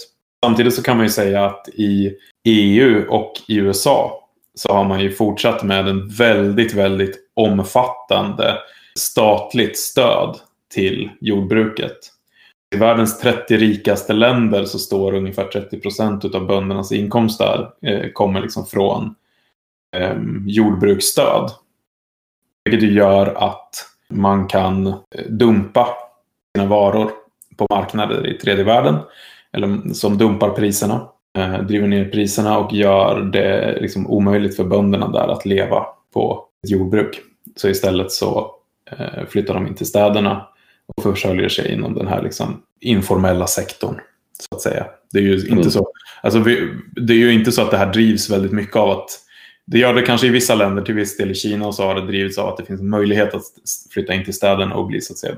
Samtidigt så kan man ju säga att i EU och i USA så har man ju fortsatt med en väldigt, väldigt omfattande statligt stöd till jordbruket. I världens 30 rikaste länder så står ungefär 30 procent av böndernas inkomster eh, kommer liksom från eh, jordbruksstöd. Vilket gör att man kan eh, dumpa sina varor på marknader i tredje världen. Eller som dumpar priserna. Eh, driver ner priserna och gör det liksom omöjligt för bönderna där att leva på ett jordbruk. Så istället så eh, flyttar de in till städerna och försörjer sig inom den här liksom informella sektorn. Så att säga. Det är ju inte, mm. så, alltså vi, det är ju inte så att det här drivs väldigt mycket av att det gör det kanske i vissa länder, till viss del i Kina och så har det drivits av att det finns möjlighet att flytta in till städerna och bli så att säga,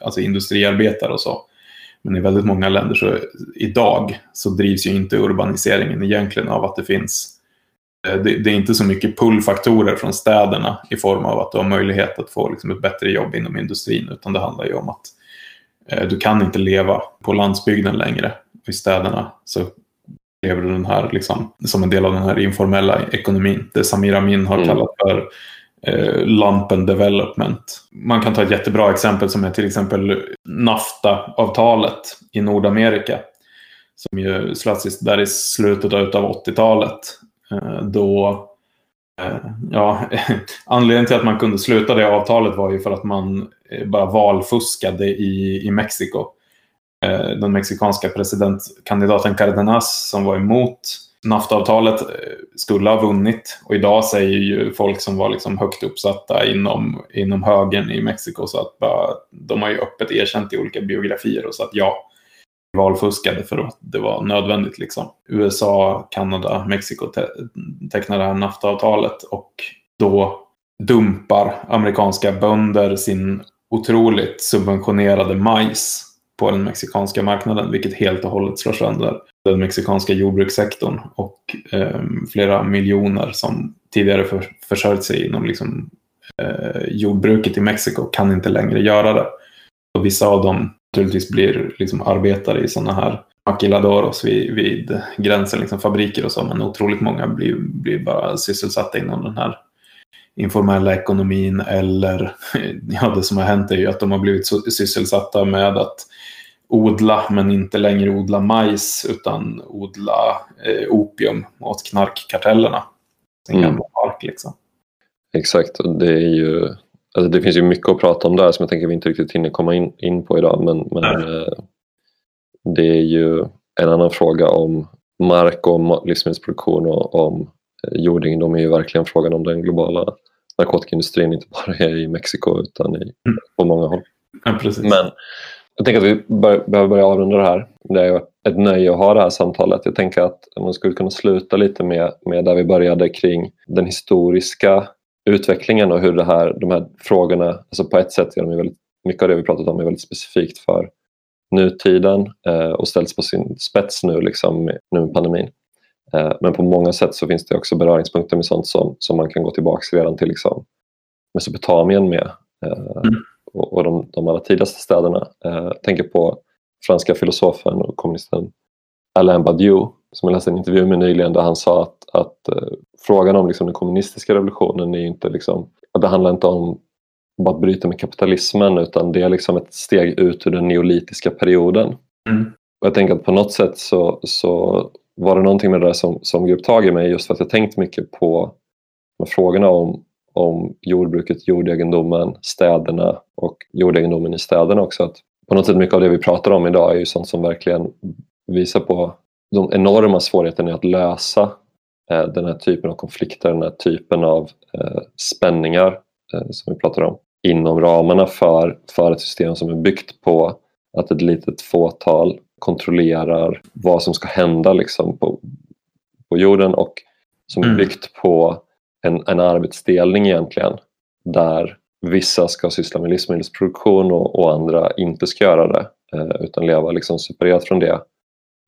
alltså industriarbetare och så. Men i väldigt många länder så idag så drivs ju inte urbaniseringen egentligen av att det finns eh, det, det är inte så mycket pullfaktorer från städerna i form av att du har möjlighet att få liksom ett bättre jobb inom industrin utan det handlar ju om att eh, du kan inte leva på landsbygden längre. I städerna så lever du den här, liksom, som en del av den här informella ekonomin. Det Samir Amin har mm. kallat för eh, lampen development. Man kan ta ett jättebra exempel som är till exempel NAFTA-avtalet i Nordamerika. Som ju slöts där i slutet av 80-talet. Eh, då eh, Ja, anledningen till att man kunde sluta det avtalet var ju för att man eh, bara valfuskade i, i Mexiko. Eh, den mexikanska presidentkandidaten Cardenas som var emot NAFTA-avtalet eh, skulle ha vunnit. Och idag säger ju folk som var liksom högt uppsatta inom, inom högern i Mexiko så att bara, de har ju öppet erkänt i olika biografier och så att ja, valfuskade för att det var nödvändigt. Liksom. USA, Kanada, Mexiko te tecknar det här NAFTA-avtalet och då dumpar amerikanska bönder sin otroligt subventionerade majs på den mexikanska marknaden, vilket helt och hållet slår sönder den mexikanska jordbrukssektorn och eh, flera miljoner som tidigare för, försörjt sig inom liksom, eh, jordbruket i Mexiko kan inte längre göra det. Och vissa av dem naturligtvis blir liksom arbetare i sådana här maquiladoros vid, vid gränsen, liksom fabriker och så, men otroligt många blir, blir bara sysselsatta inom den här informella ekonomin eller ja, det som har hänt är ju att de har blivit sysselsatta med att odla men inte längre odla majs utan odla eh, opium åt knarkkartellerna. Sin mm. gamla liksom. Exakt, och det är ju alltså det finns ju mycket att prata om där som jag tänker vi inte riktigt hinner komma in, in på idag men, men eh, det är ju en annan fråga om mark och livsmedelsproduktion och om eh, jordegendom är ju verkligen frågan om den globala narkotikaindustrin inte bara är i Mexiko utan i, mm. på många håll. Ja, men jag tänker att vi bör, behöver börja avrunda det här. Det är ett nöje att ha det här samtalet. Jag tänker att man skulle kunna sluta lite med, med där vi började kring den historiska utvecklingen och hur det här, de här frågorna, alltså på ett sätt är de väldigt, mycket av det vi pratat om är väldigt specifikt för nutiden eh, och ställs på sin spets nu, liksom, nu med pandemin. Eh, men på många sätt så finns det också beröringspunkter med sånt som, som man kan gå tillbaka redan till liksom, Mesopotamien med. Eh, mm och, och de, de allra tidigaste städerna. Eh, jag tänker på franska filosofen och kommunisten Alain Badiou som jag läste en intervju med nyligen där han sa att, att frågan om liksom, den kommunistiska revolutionen är inte liksom, det handlar inte om bara att bryta med kapitalismen utan det är liksom ett steg ut ur den neolitiska perioden. Mm. Och jag tänker att på något sätt så, så var det någonting med det där som, som grep tag i mig just för att jag tänkt mycket på frågorna om om jordbruket, jordegendomen, städerna och jordegendomen i städerna också. Att på något sätt mycket av det vi pratar om idag är ju sånt som verkligen visar på de enorma svårigheterna i att lösa eh, den här typen av konflikter, den här typen av eh, spänningar eh, som vi pratar om inom ramarna för, för ett system som är byggt på att ett litet fåtal kontrollerar vad som ska hända liksom på, på jorden och som är Mm. byggt på en, en arbetsdelning egentligen där vissa ska syssla med livsmedelsproduktion och, och andra inte ska göra det eh, utan leva liksom separerat från det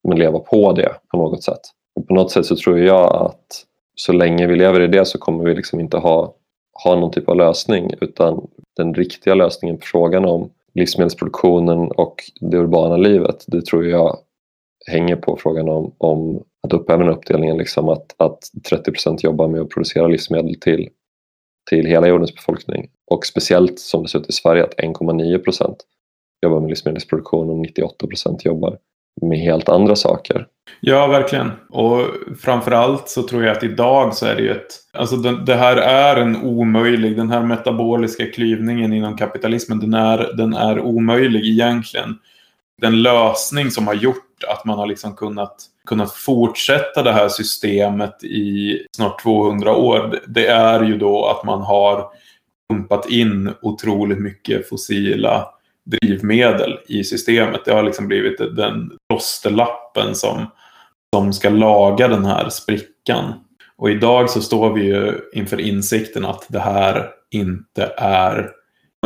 men leva på det på något sätt. Och på något sätt så tror jag att så länge vi lever i det så kommer vi liksom inte ha, ha någon typ av lösning utan den riktiga lösningen på frågan om livsmedelsproduktionen och det urbana livet. Det tror jag hänger på frågan om, om att upphäva den uppdelningen, liksom att, att 30% jobbar med att producera livsmedel till, till hela jordens befolkning. Och speciellt som det ser ut i Sverige att 1,9% jobbar med livsmedelsproduktion och 98% jobbar med helt andra saker. Ja, verkligen. Och framförallt så tror jag att idag så är det ju ett... Alltså det, det här är en omöjlig, den här metaboliska klyvningen inom kapitalismen, den är, den är omöjlig egentligen. Den lösning som har gjort att man har liksom kunnat, kunnat fortsätta det här systemet i snart 200 år, det är ju då att man har pumpat in otroligt mycket fossila drivmedel i systemet. Det har liksom blivit den plåsterlappen som, som ska laga den här sprickan. Och idag så står vi ju inför insikten att det här inte är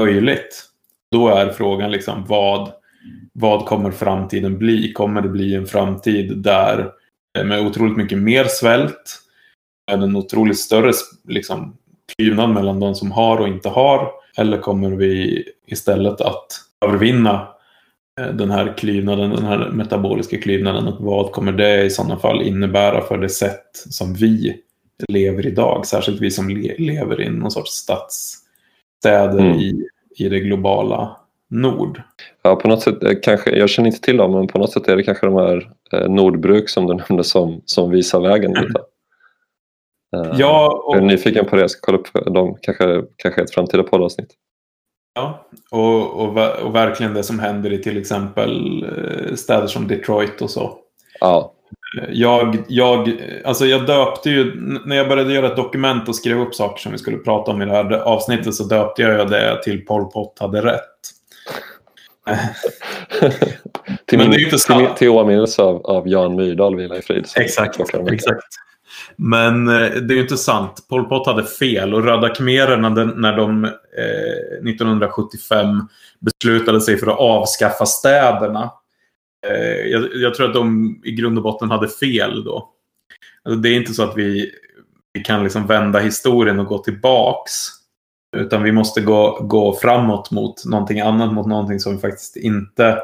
möjligt. Då är frågan liksom vad, vad kommer framtiden bli? Kommer det bli en framtid där eh, med otroligt mycket mer svält, med en otroligt större liksom, klyvnad mellan de som har och inte har? Eller kommer vi istället att övervinna den här klyvnaden, den här metaboliska klyvnaden och vad kommer det i sådana fall innebära för det sätt som vi lever idag? Särskilt vi som le lever i någon sorts stadsstäder mm. i, i det globala nord. Ja, på något sätt kanske, jag känner inte till dem, men på något sätt är det kanske de här eh, Nordbruk som du nämnde som, som visar vägen lite. Uh, ja, och... Jag är nyfiken på det, jag ska kolla upp dem, kanske, kanske ett framtida poddavsnitt. Ja, och, och, och, verkligen det som händer i till exempel städer som Detroit och så. Ja. Jag, jag, alltså jag döpte ju, när jag började göra ett dokument och skrev upp saker som vi skulle prata om i det här avsnittet så döpte jag det till Pol Pot hade rätt. till till åminnelse av, av Jan Myrdal, Vila i frid. Exakt, exakt. Men eh, det är ju inte sant. Pol Pot hade fel och Röda khmererna när de eh, 1975 beslutade sig för att avskaffa städerna. Eh, jag, jag, tror att de i grund och botten hade fel då. Alltså, det är inte så att vi, vi kan liksom vända historien och gå tillbaks. Utan vi måste gå, gå framåt mot någonting annat, mot någonting som vi faktiskt inte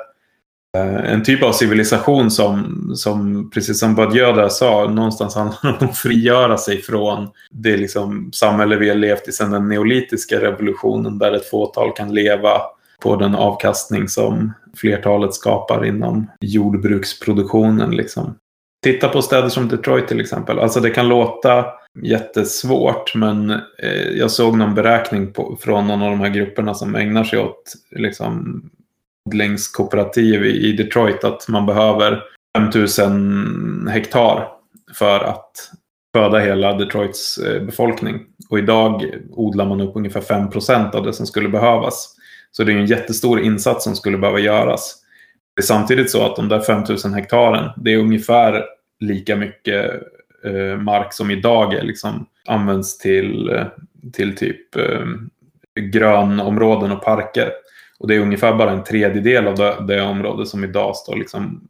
Eh, en typ av civilisation som, som precis som Badiou där sa, någonstans handlar om att frigöra sig från det liksom samhälle vi har levt i sedan den neolitiska revolutionen där ett fåtal kan leva på den avkastning som flertalet skapar inom jordbruksproduktionen. Liksom. Titta på städer som Detroit till exempel. Alltså det kan låta jättesvårt men eh, jag såg någon beräkning på, från någon av de här grupperna som ägnar sig åt liksom, odlingskooperativ i Detroit att man behöver 5000 hektar för att föda hela Detroits eh, befolkning. Och idag odlar man upp ungefär 5% av det som skulle behövas. Så det är en jättestor insats som skulle behöva göras. Det är samtidigt så att de där 5000 hektaren, det är ungefär lika mycket eh, mark som idag är, liksom, används till, eh, till typ eh, grönområden och parker. Och det är ungefär bara en tredjedel av det, det område som idag står liksom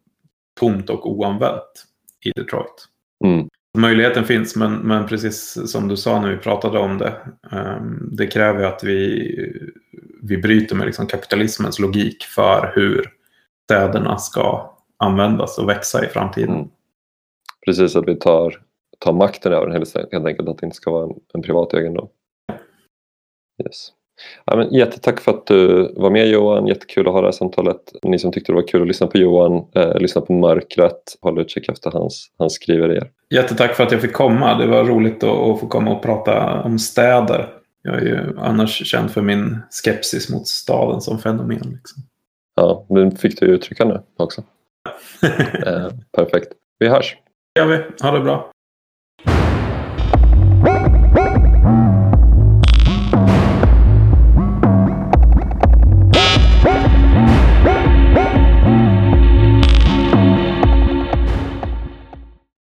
tomt och oanvänt i Detroit. Mm. Möjligheten finns, men, men precis som du sa när vi pratade om det. Um, det kräver att vi, vi bryter med liksom kapitalismens logik för hur städerna ska användas och växa i framtiden. Mm. Precis, att vi tar, tar makten över den helt enkelt, att det inte ska vara en, en privat egendom. Yes. Ja, men jättetack för att du var med Johan, jättekul att ha det här samtalet. Ni som tyckte det var kul att lyssna på Johan, eh, lyssna på Mörkret, håll utkik efter hans, hans skriverier. Jättetack för att jag fick komma, det var roligt att, få komma och prata om städer. Jag är ju annars känd för min skepsis mot staden som fenomen. Liksom. Ja, den fick du uttrycka nu också. eh, perfekt. Vi hörs. Det gör vi. Ha det bra.